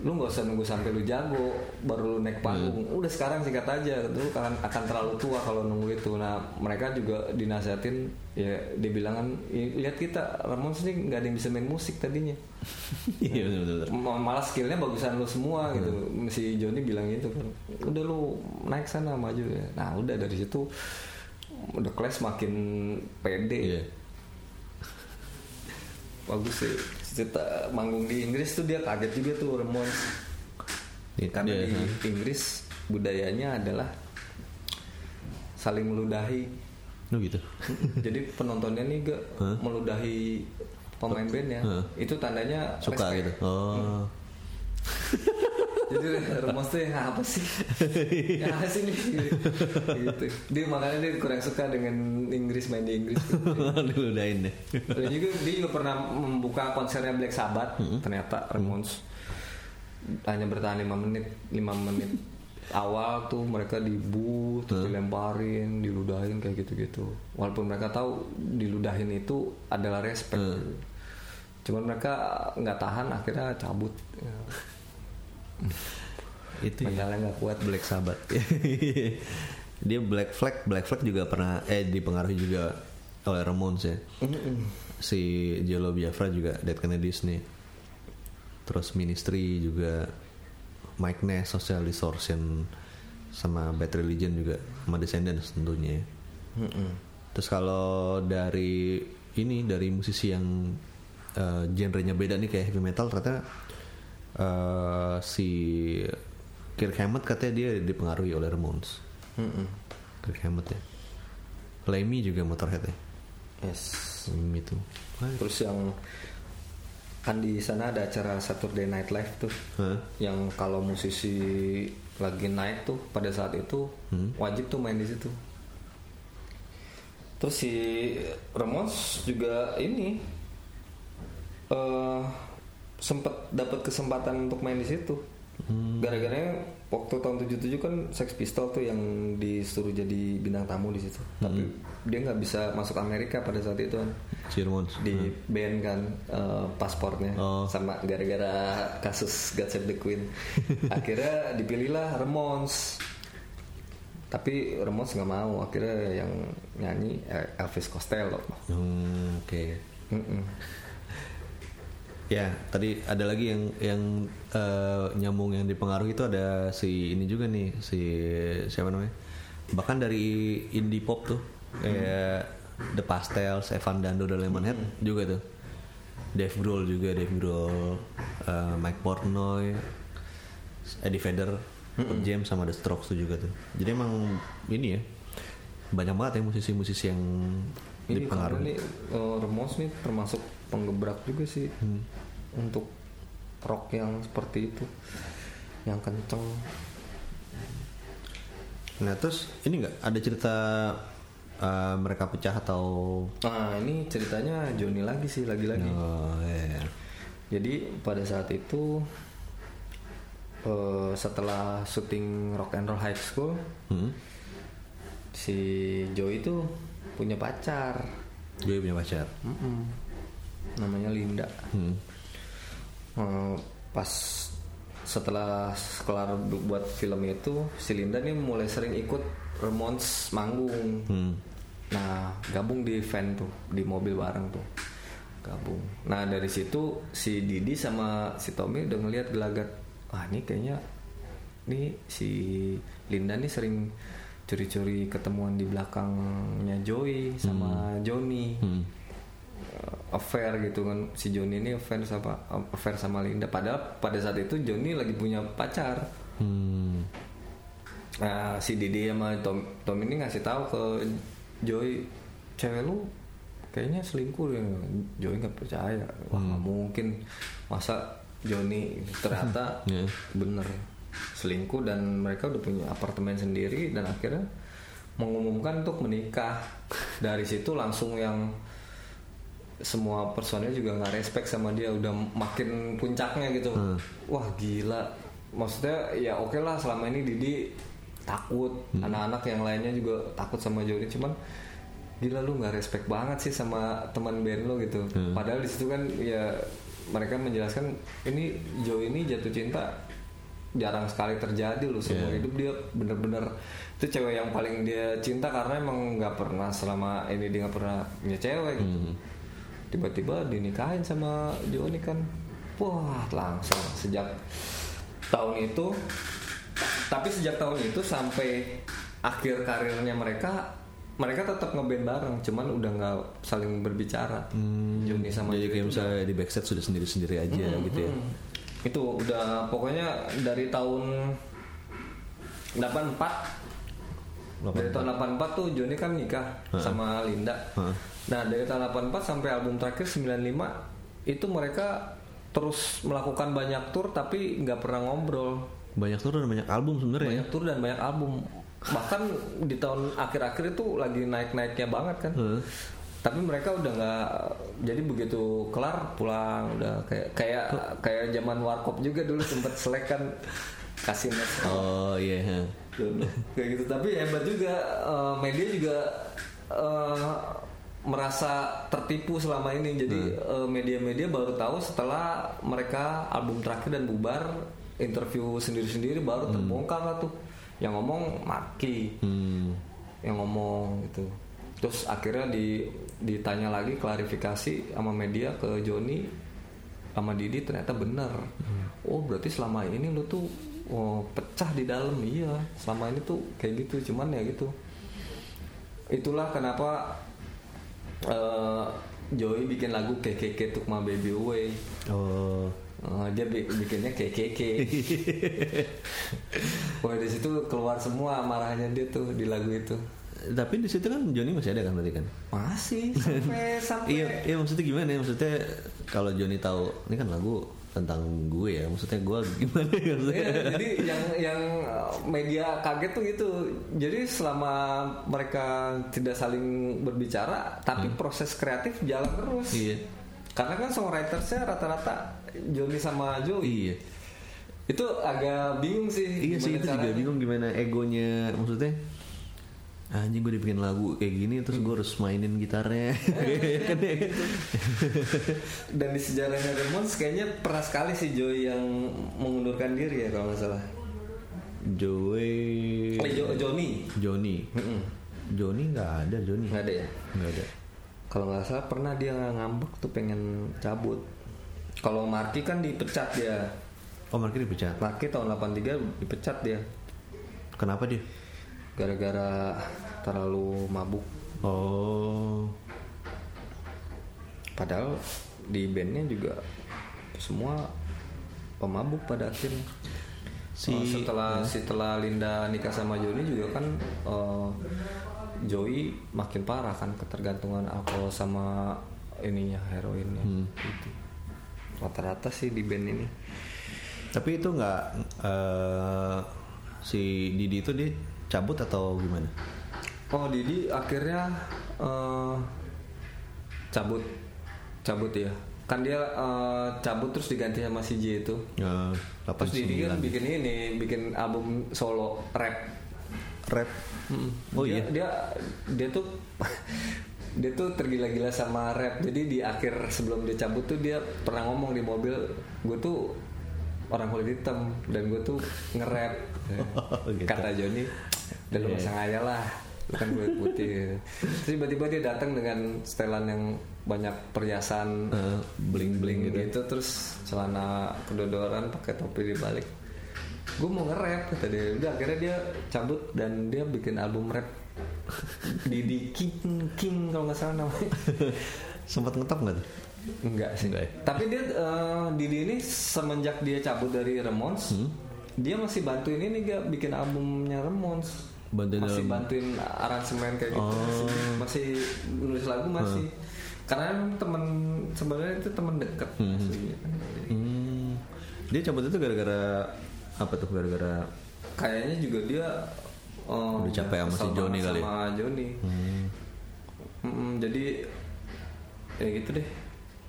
lu nggak usah nunggu sampai lu jago baru lu naik panggung. Udah sekarang sikat aja. Lu akan akan terlalu tua kalau nunggu itu. Nah mereka juga dinasihatin ya dia bilang "I- lihat kita Ramones nih nggak ada yang bisa main musik tadinya. Iya. Ma- malah skillnya bagusan lu semua gitu. Si Johnny bilang gitu kan udah lu naik sana maju ya. Nah udah dari situ The Clash makin pede. Iya. bagus sih cerita manggung di Inggris tuh dia kaget juga tuh Ramones Iya, karena di ha. Inggris budayanya adalah saling meludahi Oh gitu. jadi penontonnya nih gak Hah? meludahi pemain bandnya Hah. itu tandanya Suka respect. gitu. Oh. Jadi Ramos tuh yang apa sih? yang apa sih nih? gitu. Dia makanya dia kurang suka dengan Inggris main di Inggris. Diludahin deh. Dan juga dia juga pernah membuka konsernya Black Sabbath. Ternyata Ramones hanya bertahan 5 menit, 5 menit awal tuh mereka dibu, terus dilemparin, diludahin kayak gitu-gitu. Walaupun mereka tahu diludahin itu adalah respect. gitu. Cuman mereka nggak tahan akhirnya cabut. Itu ya. Mentalnya nggak kuat. Black Sabbath. dia Black Flag, Black Flag juga pernah eh dipengaruhi juga oleh Ramones ya. Si Jello Biafra juga Dead Kennedys nih. Terus Ministry juga Mike Ness, Social Distortion sama Bad Religion juga sama Descendants tentunya. ya. Terus kalau dari ini dari musisi yang eh, genrenya beda nih kayak heavy metal ternyata eh, si Kirk Hammett katanya dia dipengaruhi oleh Ramones. Kirk Hammett ya. Lemmy juga Motorhead ya. Yes. Lemmy itu. Terus yang kan di sana ada acara Saturday Night Live tuh, Hah? yang kalau musisi lagi naik tuh pada saat itu wajib tuh main di situ. Terus si Ramones juga ini eh sempat dapat kesempatan untuk main di situ. Gara-gara waktu tahun 77 kan Sex Pistol tuh yang disuruh jadi bintang tamu di situ. Tapi dia nggak bisa masuk Amerika pada saat itu kan di band kan eh, paspornya Oh. sama gara-gara kasus God Save the Queen akhirnya dipilihlah Ramones tapi Ramones nggak mau akhirnya yang nyanyi eh, Elvis Costello Hmm, oke. Mm-mm. Ya, tadi ada lagi yang yang eh, nyambung yang dipengaruhi itu ada si ini juga nih, si siapa namanya? Bahkan dari indie pop tuh kayak The Pastels, Evan Dando dan Lemonhead juga tuh. Dave Grohl juga, Dave Grohl, eh, Mike Portnoy, Eddie Vedder, Pearl Jam sama The Strokes tuh juga tuh. Jadi emang ini ya banyak banget ya musisi-musisi yang ini dipengaruhi. nih eh, Ramones nih termasuk penggebrak juga sih untuk rock yang seperti itu yang kenceng Nah terus ini nggak ada cerita uh, mereka pecah atau nah ini ceritanya Johnny lagi sih lagi-lagi oh, ya. Jadi pada saat itu eh, setelah syuting Rock and Roll High School, Hmm? si Joey itu punya pacar, Gue punya pacar. Mm-mm. Namanya Linda. Hmm. Eh, pas setelah kelar bu- buat film itu, si Linda nih mulai sering ikut Ramones manggung. Hmm. Nah, gabung di van tuh, di mobil bareng tuh. Gabung. Nah, dari situ si Didi sama si Tommy udah ngelihat gelagat. Wah, ini kayaknya nih si Linda nih sering curi-curi ketemuan di belakangnya Joey sama Johnny. Hmm. Uh, affair gitu kan si Johnny ini affair sama affair sama Linda padahal pada saat itu Johnny lagi punya pacar Hmm. Nah, si Didi sama Tom, Tom ini ngasih tahu ke Joy, cewek lu kayaknya selingkuh ya. Joy nggak percaya. Wah, nggak mungkin. Masa Johnny ternyata Ya. bener selingkuh dan mereka udah punya apartemen sendiri dan akhirnya mengumumkan untuk menikah. Dari situ langsung yang semua personil juga nggak respect sama dia udah makin puncaknya gitu. Wah gila. Maksudnya ya oke lah selama ini Didi takut. Anak-anak yang lainnya juga takut sama Jody cuman gila lu nggak respect banget sih sama teman band lo gitu. Padahal di situ kan ya mereka menjelaskan ini Joe ini jatuh cinta jarang sekali terjadi loh seumur hidup. Dia bener-bener itu cewek yang paling dia cinta karena emang nggak pernah selama ini dia nggak pernah punya cewek gitu tiba-tiba dinikahin sama Johnny kan. Wah langsung sejak tahun itu. Tapi sejak tahun itu sampai akhir karirnya mereka mereka tetap ngeband bareng cuman udah nggak saling berbicara. Johnny sama Jadi kayak misalnya di backstage sudah sendiri-sendiri aja gitu ya. Hmm. itu udah pokoknya dari tahun 84 dari tahun 84 tuh Johnny kan nikah sama Linda. Nah dari tahun 84 sampai album terakhir 95 itu mereka terus melakukan banyak tour tapi nggak pernah ngobrol Banyak tuh dan banyak album sebenarnya. ya. banyak tour dan banyak album bahkan di tahun akhir-akhir itu lagi naik-naiknya banget kan Heeh. tapi mereka udah nggak jadi begitu kelar pulang udah kayak kayak kayak zaman warkop juga dulu sempet selek kan kasih net Oh iya. dulu kayak gitu tapi hebat juga eh, media juga eh, merasa tertipu selama ini. Jadi eh, media-media baru tahu setelah mereka album terakhir dan bubar interview sendiri-sendiri baru terbongkar lah tuh. Yang ngomong Maki. Hmm. yang ngomong gitu. Terus akhirnya di ditanya lagi klarifikasi sama media ke Joni sama Didi ternyata benar oh berarti selama ini lu tuh oh, pecah di dalam. Iya selama ini tuh kayak gitu. Cuman ya gitu. Itulah kenapa eh, Joey bikin lagu KKK Took My Baby Away Oh. Eh, dia bi- bikinnya KKK. Wah di situ keluar semua marahnya dia tuh di lagu itu. Tapi di situ kan Johnny masih ada kan tadi kan? Masih sampai sampai. Iya, iya maksudnya gimana ya? Maksudnya kalau Johnny tahu ini kan lagu tentang gue ya, maksudnya gue gimana ya? Iya, jadi yang yang uh, media kaget tuh gitu. Jadi selama mereka tidak saling berbicara, tapi proses kreatif jalan terus. Iya. Karena kan songwritersnya rata-rata Johnny sama Joey. iya. Itu agak bingung sih. Iya sih itu juga bingung gimana egonya maksudnya anjing gue dibikin lagu kayak gini terus gue harus mainin gitarnya kan ya Dan di sejarahnya Ramones kayaknya pernah sekali sih Joey yang mengundurkan diri ya kalau nggak salah. Joey Eh, Jo- Johnny. Johnny Mm-mm. Johnny nggak ada Johnny Nggak ada ya? nggak ada Kalau nggak salah pernah dia ngambek tuh pengen cabut. Kalau Marky kan dipecat dia. oh Marky dipecat Marky tahun 83 dipecat dia. kenapa dia Gara-gara terlalu mabuk. oh Padahal di bandnya juga semua pemabuk pada akhirnya. Si- Oh, setelah setelah Linda nikah sama Johnny juga kan eh, Joey makin parah kan ketergantungan alkohol sama ininya heroinnya. Gitu. Rata-rata sih di band ini. tapi itu nggak eh, si Didi itu dia cabut atau gimana Oh Didi akhirnya eh, cabut cabut ya. Kan dia eh, cabut terus diganti sama si J itu. ya Terus Didi kan 89 bikin ini, bikin album solo rap. rap Mm. Oh dia, iya? Dia dia tuh dia tuh tergila-gila sama rap. Jadi di akhir sebelum dia cabut tuh dia pernah ngomong di mobil, gue tuh orang kulit hitam dan gue tuh nge-rap. Oh, gitu. Kata Joni, dan lu Iya. masa ngaya lah. Kan kulit putih. Terus tiba-tiba dia datang dengan setelan yang banyak perhiasan Eh, bling-bling gitu. gitu. terus celana kedodoran pakai topi di balik gue mau nge-rap kata dia udah akhirnya dia cabut dan dia bikin album rap Didi King King kalau nggak salah namanya sempat ngetop nggak tuh enggak sih Enggak ya? tapi dia eh, Didi ini semenjak dia cabut dari Ramones Hmm? dia masih bantuin ini gak bikin albumnya Ramones Bantuin masih dalam- bantuin aransemen kayak gitu Oh. masih, masih nulis lagu masih karena emang temen sebenarnya itu temen deket Hmm. aslinya. Hmm. Dia cabut itu gara-gara apa tuh? Gara-gara kayaknya juga dia oh, Udah capek sama si banget kali ya? sama Johnny hmm, Mm-mm, jadi ya gitu deh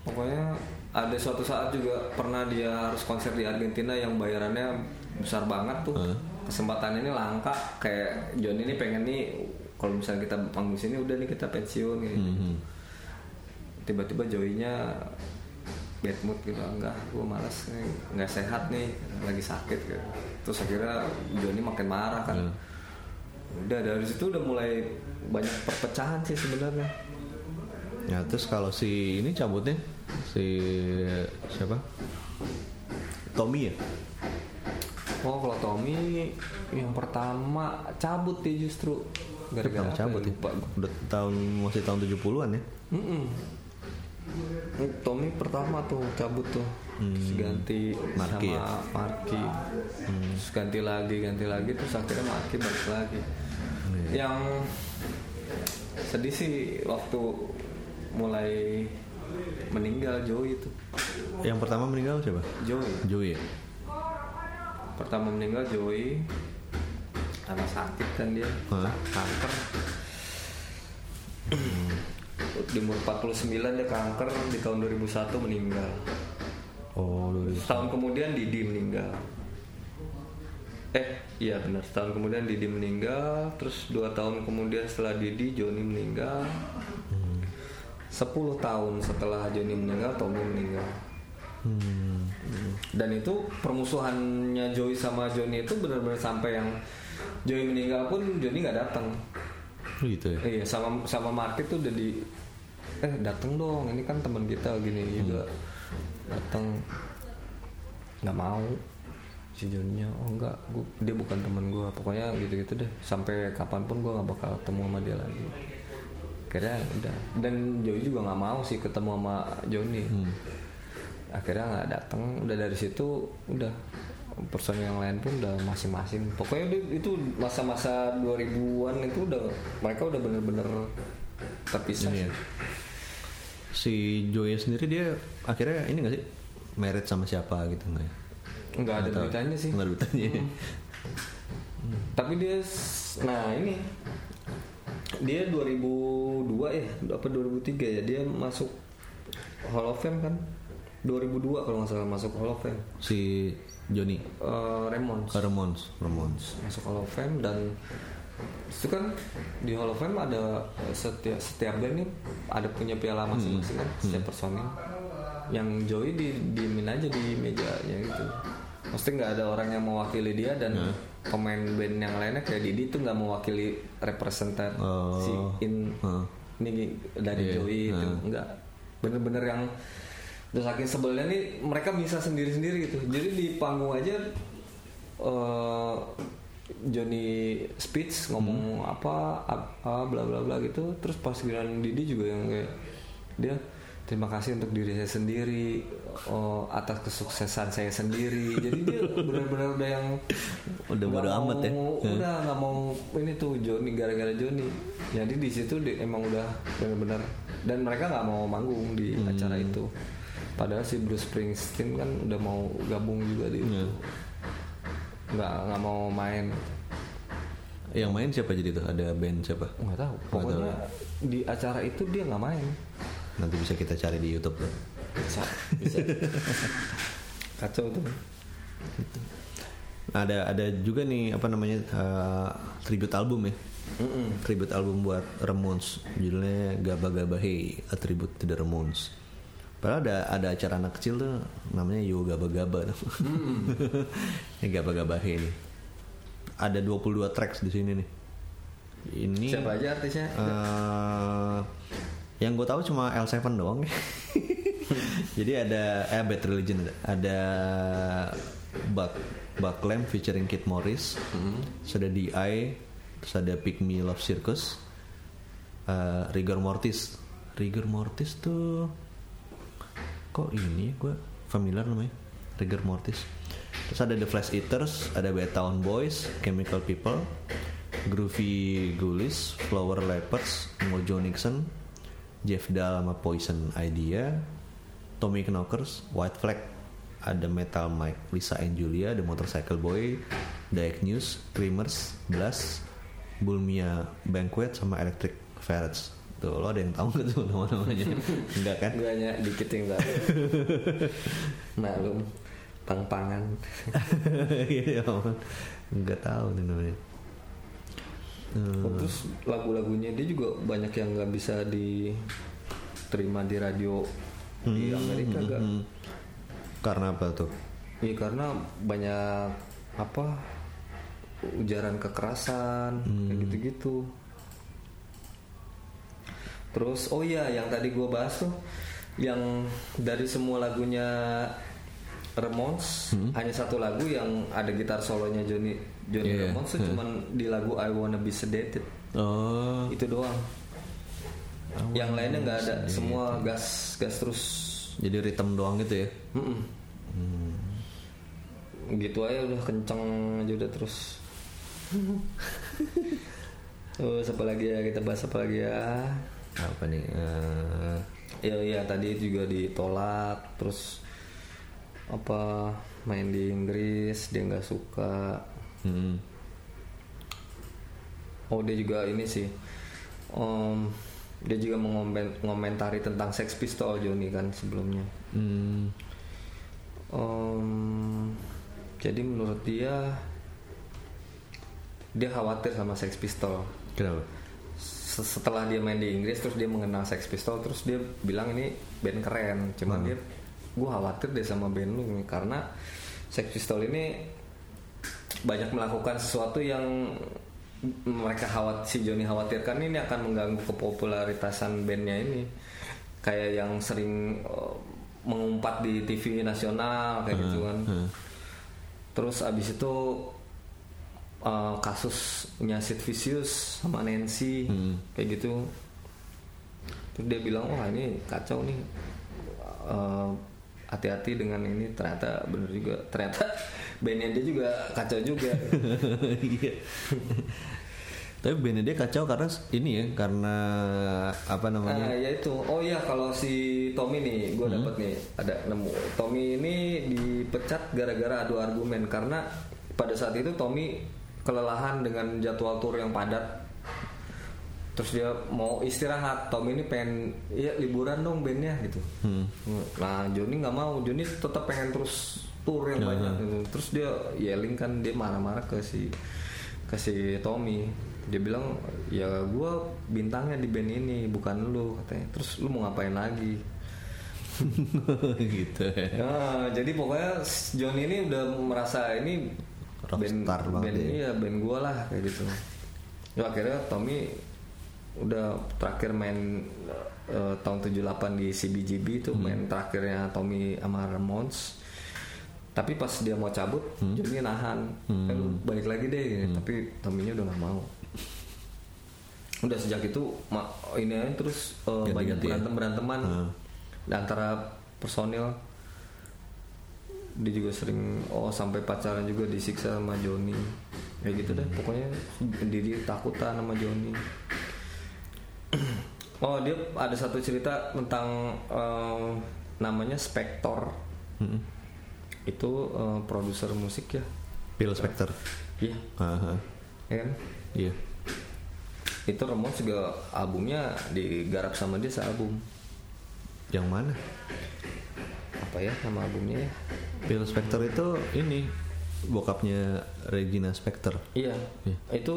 pokoknya ada suatu saat juga pernah dia harus konser di Argentina yang bayarannya besar banget tuh Heeh. Kesempatan ini langka. Kayak Johnny ini pengen nih kalau misalnya kita panggung sini udah nih kita pensiun gitu. Hmm, tiba-tiba Joey-nya bad mood gitu enggak gue malas nih nggak sehat nih lagi sakit gitu. Terus akhirnya Johnny makin marah kan. Hmm. udah dari situ udah mulai banyak perpecahan sih sebenarnya. Ya terus kalau si ini cabutnya? Si siapa? Tommy ya? Oh kalau Tommy yang pertama cabut dia justru gara-gara cabut ya? ya? lupa gua. Udah tahun masih tahun 70-an ya? Mm-mm. Tommy pertama tuh cabut tuh Terus ganti Marky sama ya? Marky Terus ganti lagi ganti lagi terus akhirnya Marky balik lagi yang sedih sih waktu mulai meninggal Joey itu Yang pertama meninggal siapa? Joey Joey ya? Pertama meninggal Joey. Karena sakit kan dia. Hah? kanker. Di umur 49 dia kanker di tahun 2001 meninggal. Oh, dulu. setahun kemudian Didi meninggal. Eh iya benar setahun kemudian Didi meninggal terus dua tahun kemudian setelah Didi Joni meninggal. 10 tahun setelah Joni meninggal Tommy meninggal Hmm. dan itu permusuhannya Joey sama Joni itu benar-benar sampai yang Joey meninggal pun Joni nggak datang. Oh, gitu ya? iya sama sama Market tuh udah di eh datang dong ini kan teman kita gini juga datang. Nggak mau. Si Joninya oh enggak gua, dia bukan teman gue pokoknya gitu-gitu deh. Sampai kapan pun gue nggak bakal ketemu sama dia lagi. Akhirnya udah. Dan Joey juga nggak mau sih ketemu sama Joni akhirnya nggak datang udah dari situ udah personil yang lain pun udah masing-masing pokoknya itu masa-masa 2000-an itu udah mereka udah bener-bener terpisah Ini ya. Si Joey sendiri dia akhirnya ini gak sih? Married sama siapa gitu nggak ya? nggak ada tahu. beritanya sih Nggak ada beritanya. tapi dia nah ini dia 2002 ya apa 2003 ya dia masuk Hall of Fame kan 2002 kalau nggak salah masuk Hall of Fame Si Johnny. Eh, Ramones Oh, Ramones. Ramones. masuk Hall of Fame dan itu kan di Hall of Fame ada eh, setiap setiap band nih ada punya piala masing-masing kan setiap personil yang Joey di diemin aja di mejanya gitu Maksudnya nggak ada orang yang mewakili dia dan Nah. pemain band yang lainnya kayak Didi itu nggak mewakili representer Oh. si in Heeh. ini dari Iya, Joey itu heeh. enggak bener-bener yang udah saking sebelnya nih mereka bisa sendiri-sendiri gitu jadi di panggung aja eh, Johnny speech ngomong Hmm. apa apa bla bla bla gitu terus pas giliran Didi juga yang kayak dia terima kasih untuk diri saya sendiri oh, atas kesuksesan saya sendiri jadi dia benar-benar udah yang Udah bodo amat ya. udah nggak mau ini tuh Joni gara-gara Joni jadi di situ emang udah benar-benar dan mereka nggak mau manggung di Hmm. acara itu padahal si Bruce Springsteen kan udah mau gabung juga di Iya. nggak nggak mau main Yang main siapa jadi tuh? Ada band siapa? nggak tahu pokoknya di acara itu dia nggak main Nanti bisa kita cari di YouTube tuh. bisa bisa kacau tuh Ada ada juga nih apa namanya eh, tribute album ya. Mm-mm. Tribute album buat Ramones judulnya Gaba Gaba Hey A Tribute to the Ramones. Padahal ada ada acara anak kecil tuh namanya Yo Gaba Gaba. Ini Gaba Gaba Hey nih. Ada 22 tracks di sini nih. Ini siapa aja artisnya eh, yang gue tahu cuma L7 doang. Jadi ada eh Bad Religion ada, ada Buck Buck Lamb featuring Kid Morris, terus ada DI, terus ada Pick Me Love Circus, eh, Rigor Mortis. Rigor Mortis tuh kok ini gue familiar namanya Rigor Mortis. Terus ada The Flash Eaters, ada Bad Town Boys, Chemical People, Groovy Ghoulies, Flower Leopards, Mojo Nixon, Jeff Dahl sama Poison Idea, Tommy Knockers, White Flag, ada Metal Mike, Lisa and Julia, The Motorcycle Boy, Diag News, Creamers, Blast, Bulmia Banquet sama Electric Ferrets. Tuh lo ada yang tahu nggak tuh nama-namanya? Enggak kan? Gue hanya dikit yang tahu Maklum Pang-pangan Iya, aman. Nggak tahu nih namanya. Hmm. Oh, Terus lagu-lagunya dia juga banyak yang nggak bisa diterima di radio di Amerika gak? Hmm. Karena apa tuh? Iya karena banyak apa ujaran kekerasan kayak gitu-gitu. Terus oh iya yang tadi gue bahas tuh yang dari semua lagunya Ramones hanya satu lagu yang ada gitar solonya Johnny Johnny Iya, Ramones tuh cuman di lagu I Wanna Be Sedated Oh, itu doang. yang lainnya nggak ada, semua gas gas terus. jadi ritme doang gitu ya? Mm-mm. Gitu aja udah kenceng aja udah terus. Terus apa lagi ya kita bahas apa lagi ya? Apa nih? Eh, Ya iya tadi juga ditolak terus apa main di Inggris dia nggak suka. hmm. Oh dia juga ini sih. Om, dia juga mengomen- mengomentari tentang Sex Pistol Johnny kan sebelumnya. Hmm. Om, jadi menurut dia dia khawatir sama Sex Pistol. Kenapa? Se- Setelah dia main di Inggris terus dia mengenal Sex Pistol terus dia bilang ini band keren. Cuman dia gue khawatir deh sama band lu nih karena Sex Pistol ini banyak melakukan sesuatu yang mereka khawat si Johnny khawatirkan ini akan mengganggu kepopularitasan bandnya ini. Kayak yang sering eh, mengumpat di TV nasional kayak gitu kan. Terus abis itu eh, kasusnya Sid Vicious sama Nancy kayak gitu terus dia bilang wah ini kacau nih Eh, hati-hati dengan ini ternyata bener juga ternyata bandnya dia juga kacau juga Iya. Tapi bandnya dia kacau karena ini ya, karena apa namanya? Nah, ya itu. Oh iya kalau si Tommy nih, gue dapat nih ada nemu. Tommy ini dipecat gara-gara adu argumen karena pada saat itu Tommy kelelahan dengan jadwal tur yang padat. Terus dia mau istirahat. Tommy ini pengen ya liburan dong bandnya gitu. Nah Joni nggak mau. Joni tetap pengen terus tur yang banyak. gitu. Terus dia yelling kan dia marah-marah ke si ke si Tommy dia bilang ya gue bintangnya di band ini bukan lu katanya terus lu mau ngapain lagi gitu ya. Nah, jadi pokoknya John ini udah merasa ini band, Rockstar banget band ya. iya band gua lah kayak gitu. Ya akhirnya Tommy udah terakhir main eh, tahun 78 di CBGB itu Hmm. main terakhirnya Tommy sama Ramones. Tapi pas dia mau cabut, Hmm. Johnny nahan. Eh, lu balik lagi deh, tapi Tommy-nya udah gak mau. Udah sejak itu ini terus eh, banyak ya? berantem beranteman Hmm. antara personil dia juga sering oh sampai pacaran juga disiksa sama Joni kayak gitu deh pokoknya diri takutan sama Joni oh dia ada satu cerita tentang eh, namanya Spector Mm-mm. itu eh, produser musik ya Phil Spector. iya Aha. ya kan Iya. itu Ramones juga albumnya digarap sama dia sealbum Yang mana? apa ya nama albumnya ya Phil Spector itu ini bokapnya Regina Spector. Iya, Iya. itu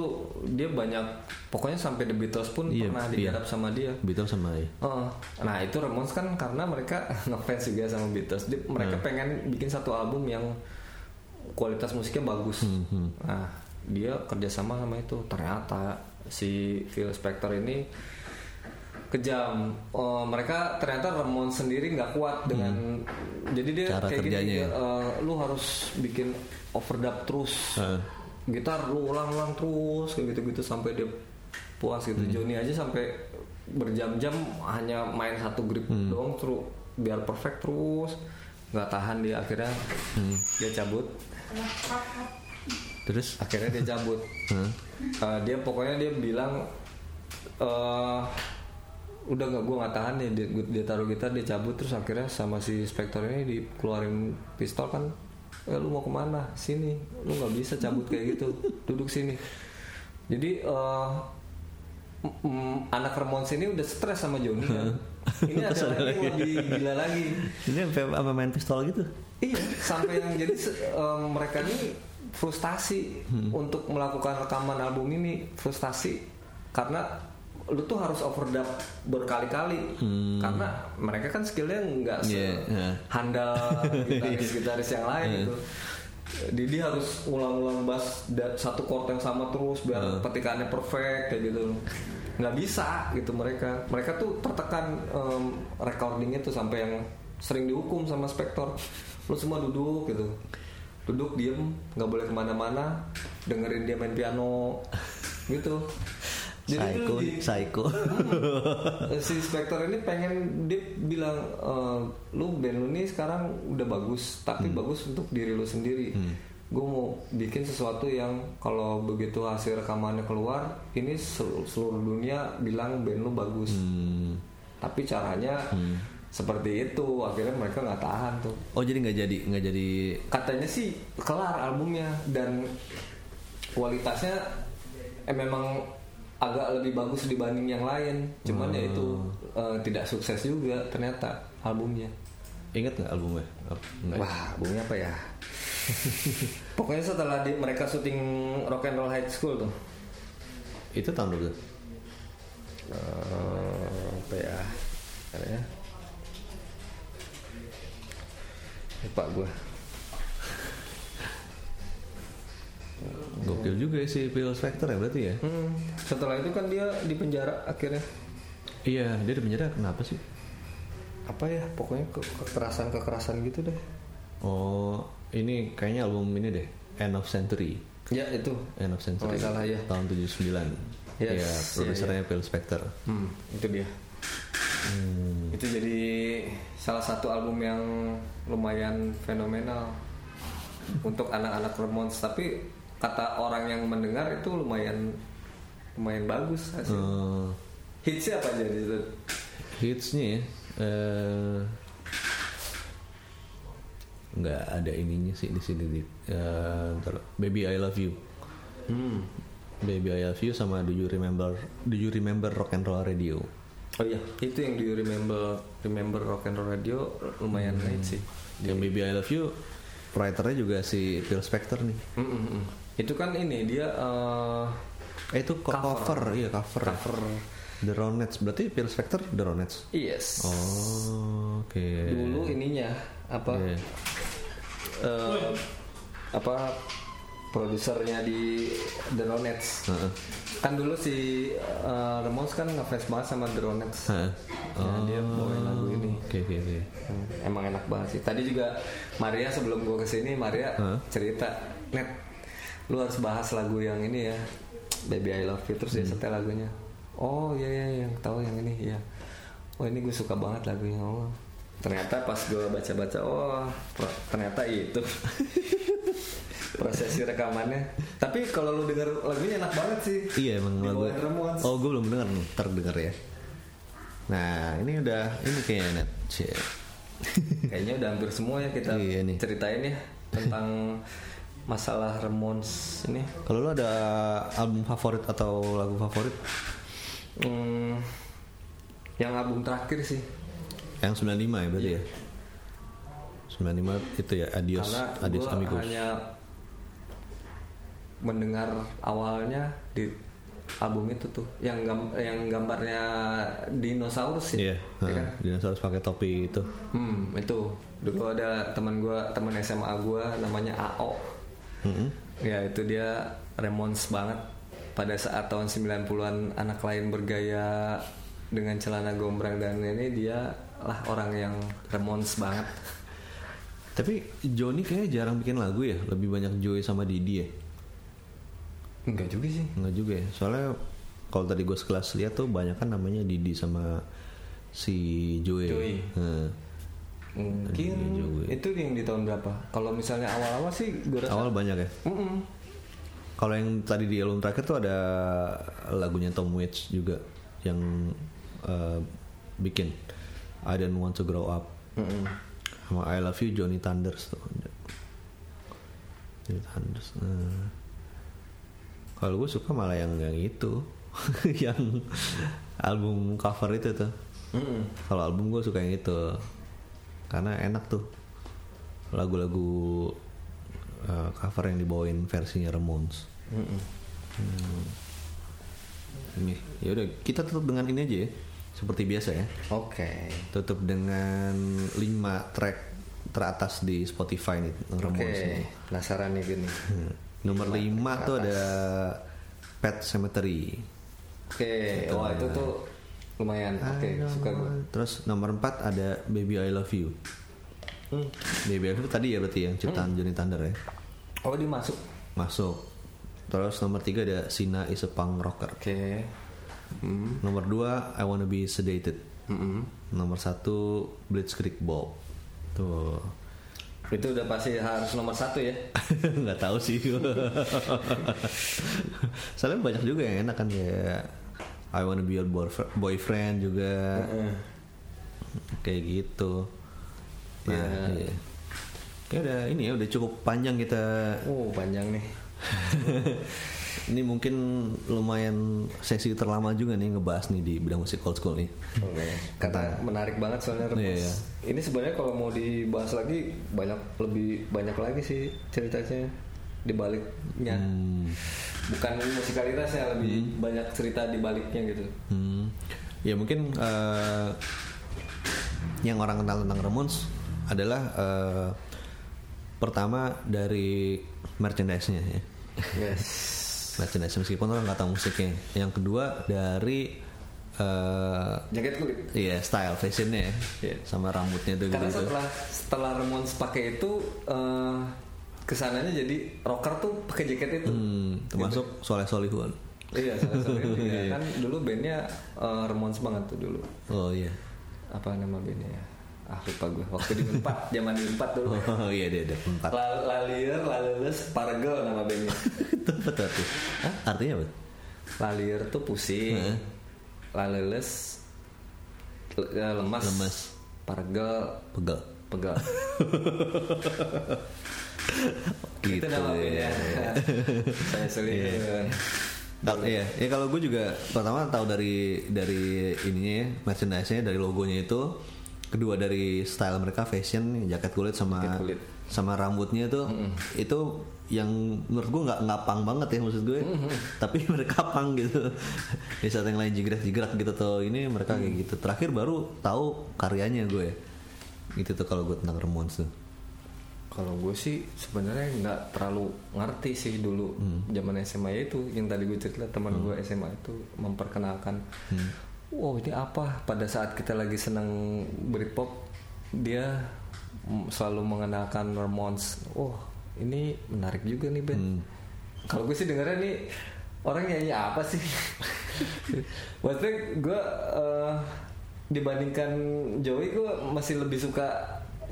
dia banyak pokoknya sampai The Beatles pun Iya, pernah iya. digarap sama dia. Beatles sama ya. Oh, nah itu Ramones kan karena mereka ngefans juga sama Beatles. Dia- mereka pengen bikin satu album yang kualitas musiknya bagus. Hmm, Nah dia kerjasama sama itu. Ternyata si Phil Spector ini kejam. Oh, mereka ternyata Ramones sendiri nggak kuat dengan. Jadi dia Hmm. Cara kayak gini, ya. eh, lu harus bikin overdub terus Heeh. gitar lu ulang-ulang terus kayak gitu-gitu sampai dia puas gitu. Johnny aja sampai berjam-jam hanya main satu grip doang terus biar perfect terus nggak tahan dia akhirnya dia cabut Terus? akhirnya dia cabut Hah? Uh, dia pokoknya dia bilang eh udah nggak gue nggak tahan ya dia, dia taruh gitar dia cabut terus akhirnya sama si Spector ini dikeluarin pistol kan eh lu mau ke mana? Sini. Lu nggak bisa cabut kayak gitu duduk sini. Jadi eh mm, anak Ramones ini udah stres sama Johnny kan. Ini ada lagi yang lebih gila lagi. Ini sampai apa main pistol gitu? Iya, sampai yang jadi em, mereka ini frustasi untuk melakukan rekaman album ini frustasi. Karena lu tuh harus overdub berkali-kali karena mereka kan skillnya nggak Yeah, yeah. handal gitaris-gitaris yang lain gitu. Didi harus ulang-ulang bass satu chord yang sama terus biar petikannya perfect kayak gitu. Nggak bisa gitu mereka. Mereka tuh tertekan em, recording itu sampai yang sering dihukum sama Spector. Lu semua duduk gitu. Duduk diem, nggak boleh ke mana-mana, dengerin dia main piano gitu. Jadi Psycho, di- psycho. Eh, si Spector ini pengen dia bilang eh, lu band lu nih sekarang udah bagus tapi bagus untuk diri lu sendiri. Gue mau bikin sesuatu yang kalau begitu hasil rekamannya keluar ini sel- seluruh dunia bilang band lu bagus. Hmm. tapi caranya seperti itu akhirnya mereka nggak tahan tuh. Oh jadi nggak jadi nggak jadi katanya sih kelar albumnya dan kualitasnya eh, memang agak lebih bagus dibanding yang lain. Cuman ya itu eh, tidak sukses juga ternyata albumnya. Inget nggak albumnya? Wah albumnya apa ya? Pokoknya setelah di, mereka syuting Rock and Roll High School tuh. Itu tahun berapa? Eh, apa ya? Bentar ya? Lupa gue Gokil juga ya si Phil Spector ya berarti ya? Hmm, setelah itu kan dia di penjara akhirnya. Iya dia di penjara kenapa sih? apa ya pokoknya ke- kekerasan kekerasan gitu deh. Oh ini kayaknya album ini deh End of Century. Ya itu. End of Century nggak salah, ya. tahun 79 Yes, iya, produsernya Phil Spector. Hmm, itu dia. Itu jadi salah satu album yang lumayan fenomenal untuk anak-anak Ramones tapi kata orang yang mendengar itu lumayan lumayan bagus hasil. Eh, hitsnya apa aja di situ? Hitsnya ya eh, nggak ada ininya sih di sini di eh, ntar, Baby I Love You. Hmm. Baby I Love You sama Do You Remember Do You Remember Rock and Roll Radio. Oh iya itu yang di remember remember rock and roll radio lumayan hits sih. Yang Baby I Love You writernya juga si Phil Spector nih Mm, mm, mm. itu kan ini dia eh, eh itu co- Cover. cover, iya cover cover The Ronettes berarti Phil Spector The Ronettes. Yes. Oh, oke. Dulu ininya apa? Iya. eh, apa produsernya di The Ronettes. Heeh. Kan dulu si eh, Ramones kan ngefans banget sama The Ronettes. Heeh. Ya, dia bawain lagu Oke oke oke. Hmm, Emang enak banget sih. Tadi juga Maria sebelum gue ke sini Maria Hah? cerita, net, lu harus bahas lagu yang ini ya, Baby I Love You terus dia setel lagunya. Oh iya iya yang tahu yang ini ya. Oh ini gue suka banget lagunya. Oh ternyata pas gue baca-baca, oh ternyata itu prosesi rekamannya. Tapi kalau lu denger lagunya enak banget sih. Iya emang lagu. Oh gue belum dengar nih, ntar denger ya. Nah ini udah ini kayaknya net. Kayaknya udah hampir semua ya kita Iya nih. ceritain ya tentang masalah Ramones ini. Kalau lu ada album favorit atau lagu favorit? Hmm, yang album terakhir sih, Yang 95 ya berarti ya? 95 itu ya Adios karena Adios Amigos. hanya mendengar awalnya di album itu tuh, yang gam- yang gambarnya dinosaurus sih, Iya, ya kan? dinosaurus pakai topi itu. Hmm, itu dulu ada teman gue, teman SMA gue namanya AO. Mm-mm. Ya itu dia Ramones banget pada saat tahun 90-an anak lain bergaya dengan celana gombrang dan ini dia lah orang yang Ramones banget. Tapi Joni kayaknya jarang bikin lagu ya, lebih banyak Joey sama Didi ya. Enggak juga sih. Enggak juga ya. Soalnya kalau tadi gue sekelas lihat tuh banyak kan namanya Didi sama si Joey. Joey. Heeh. Mungkin juga. itu yang di tahun berapa? Kalau misalnya awal-awal sih gue rasa Awal banyak ya. Mm-mm. Kalau yang tadi di album terakhir tuh ada lagunya Tom Waits juga yang eh, bikin I Don't Want to Grow Up Mm-mm. sama I Love You Johnny Thunders tuh. Johnny Thunders. Nah. Kalau gue suka malah yang yang itu, yang album cover itu tuh. Mm-mm. Kalau album gue suka yang itu karena enak tuh lagu-lagu eh, cover yang dibawain versinya Ramones. Mm-mm. Ini, ya udah kita tutup dengan ini aja ya, seperti biasa ya. Oke. Tutup dengan 5 track teratas di Spotify nih. Ramones ini. Penasaran nih gini. Hmm. Nomor 5 tuh ada Pet Cemetery. Oke. Wah itu tuh lumayan. Oke. Don't Suka gue. Terus nomor 4 ada Baby I Love You. Hmm. Baby I Love You tadi ya berarti yang ciptaan Johnny Thunder ya. Oh dia masuk. Masuk. Terus nomor 3 ada Sina is a Punk Rocker. Oke. Hmm. Nomor 2 I Wanna Be Sedated. Mm-mm. Nomor 1 Blitzkrieg Ball. Tuh. Itu udah pasti harus nomor satu ya. nggak tahu sih soalnya banyak juga yang enak kan kayak I wanna be your boyfr- boyfriend juga kayak gitu nah Iya. iya. kayak udah ini ya udah cukup panjang kita Oh panjang nih. ini mungkin lumayan sesi terlama juga nih ngebahas nih di bidang musik old school nih Oke. Karena menarik banget soalnya Rebus. Iya, iya. Ini sebenarnya kalau mau dibahas lagi banyak lebih banyak lagi sih ceritanya di baliknya. Hmm. Bukan musikalitasnya lebih banyak cerita di baliknya gitu. Hmm. Ya mungkin eh, yang orang kenal tentang Ramones adalah eh, pertama dari merchandise-nya ya. Yes. Merchandise meskipun orang nggak tahu musiknya. Yang kedua dari eh Jaket kulit. iya style fashionnya ya. Iya. sama rambutnya tuh Karena gitu. setelah setelah Ramones pakai itu eh, ke sananya jadi rocker tuh pakai jaket itu. Hmm, termasuk Soleh Solihun. Iya, salah satu Iya. kan dulu bandnya eh, Ramones banget tuh dulu. Oh iya. Apa nama bandnya ya? Ah lupa gue. Waktu di Unpad, zaman di Unpad dulu. Oh iya dia ada empat. La- Lalier, Laleles, Pargel nama bandnya. Itu apa tuh arti? Artinya apa? Lalier tuh pusing. Laleles ya, lemas. Lemas. Pargel Pegel. pegal. Gitu Itu nama ya. bandnya. Saya selingkuh. Nah, iya, ya kalau gue juga pertama tahu dari dari ininya ya, merchandise-nya dari logonya itu. Kedua dari style mereka fashion jaket kulit sama Jaket kulit. sama rambutnya tuh itu yang menurut gue nggak nggak pang banget ya maksud gue. Tapi mereka pang gitu. Di saat yang lain jigrak jigrak gitu tuh ini mereka kayak gitu. Terakhir baru tahu karyanya gue gitu tuh kalau gue tentang Ramones tuh. Kalau gue sih sebenarnya nggak terlalu ngerti sih dulu zaman SMA ya itu. Yang tadi gue cerita teman gue SMA itu memperkenalkan, wow ini apa? Pada saat kita lagi senang Britpop dia selalu mengenalkan Ramones. Oh ini menarik juga nih Ben. Kalau gue sih dengarnya nih orang nyanyi apa sih? Maksudnya gue eh, dibandingkan Joey gue masih lebih suka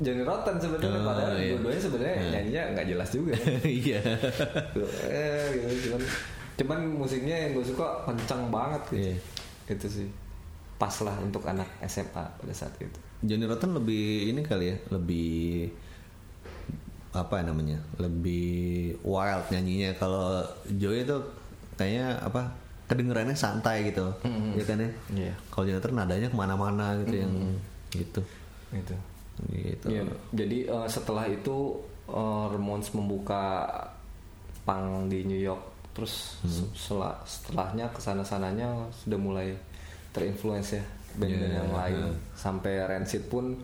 Johnny Rotten sebenarnya Oh, padahal iya. dua-duanya sebenarnya Iya. nyanyinya nggak jelas juga. iya eh, gitu. cuman cuman musiknya yang gue suka kencang banget gitu. Iya. Itu sih pas lah untuk anak SMA pada saat itu. Johnny Rotten lebih ini kali ya lebih apa ya namanya lebih wild nyanyinya. Kalau Joey itu kayaknya apa kedengerannya santai gitu. Ya kan ya? Iya. kalau Johnny Rotten nadanya ke mana-mana gitu yang gitu. Gitu. gitu. Iya, jadi eh, setelah itu eh, Ramones membuka pang di New York, terus se- sela- setelahnya ke sana sananya sudah mulai terinfluence ya band-band Iya, yang lain, sampai Rancid pun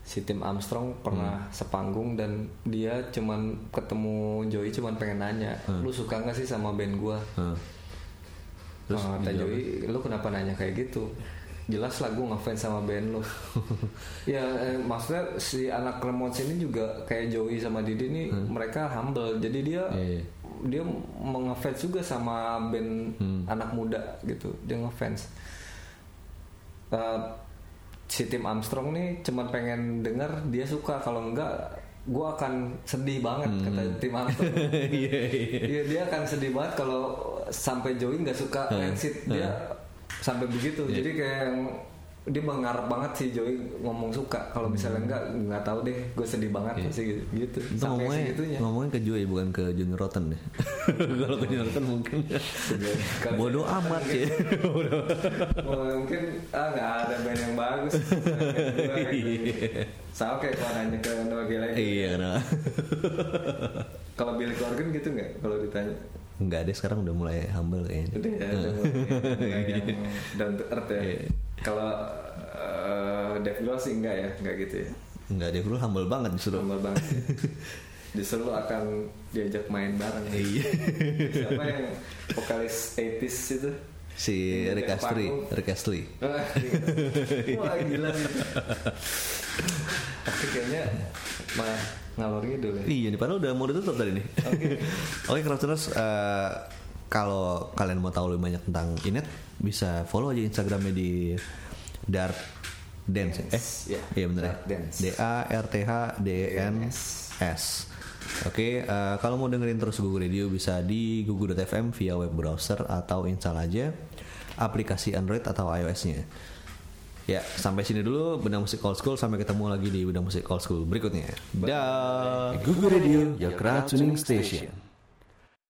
si Tim Armstrong pernah sepanggung dan dia cuman ketemu Joey cuman pengen nanya, lu suka nggak sih sama band gua? Heeh. Terus kata Joey, lu kenapa nanya kayak gitu? Jelas lah gue ngefans sama band lu. ya eh, maksudnya si anak Ramones ini juga kayak Joey sama Didi nih mereka humble. Jadi dia Iya, iya. dia mengefans juga sama band anak muda gitu. Dia ngefans. Eh, si Tim Armstrong nih cuman pengen denger dia suka kalau enggak gue akan sedih banget kata Tim Armstrong. Iya, iya. Iya dia akan sedih banget kalau sampai Joey nggak suka Rancid dia sampai begitu. Jadi kayak yang dia mengharap banget sih Joey ngomong suka. Kalau misalnya nggak nggak tahu deh, gue sedih banget pasti gitu. gitu. Itu Sampai ngomongnya, segitunya. ngomongnya ke Joey bukan ke Johnny Rotten deh. Kalau ke Johnny Rotten mungkin bodoh amat sih. Bodoh. mungkin ah nggak ada band yang bagus. Sama kayak kalau nanya ke Noah Gallagher. iya, nah. Kalau Billy Corgan gitu nggak? Kalau ditanya. Enggak deh sekarang udah mulai humble kayaknya. Udah ya, udah mulai, yang down to earth ya. Iya. Kalau eh, Dave Grohl sih enggak ya, enggak gitu ya. Enggak deh, lu humble banget justru. Humble banget. ya. Justru lu akan diajak main bareng. Iya. Siapa yang vokalis 80s itu? Si Rick Astley. Rick Astley. Wah, gila nih. Tapi kayaknya mah ngalor ngidul ya. Iya, nih padahal udah mau ditutup tadi nih. Oke. Oke, Crafters, eh kalau kalian mau tahu lebih banyak tentang Inet, bisa follow aja Instagramnya di Dart Dance. Dance, Eh, ya. iya bener ya. D A R T H D N S. Oke, eh, kalau mau dengerin terus Google Radio bisa di google.fm via web browser atau install aja aplikasi Android atau iOS-nya. Ya, sampai sini dulu Benang Musik Old School. Sampai ketemu lagi di Benang Musik Old School berikutnya. Dah. Google Radio, your crowd tuning station.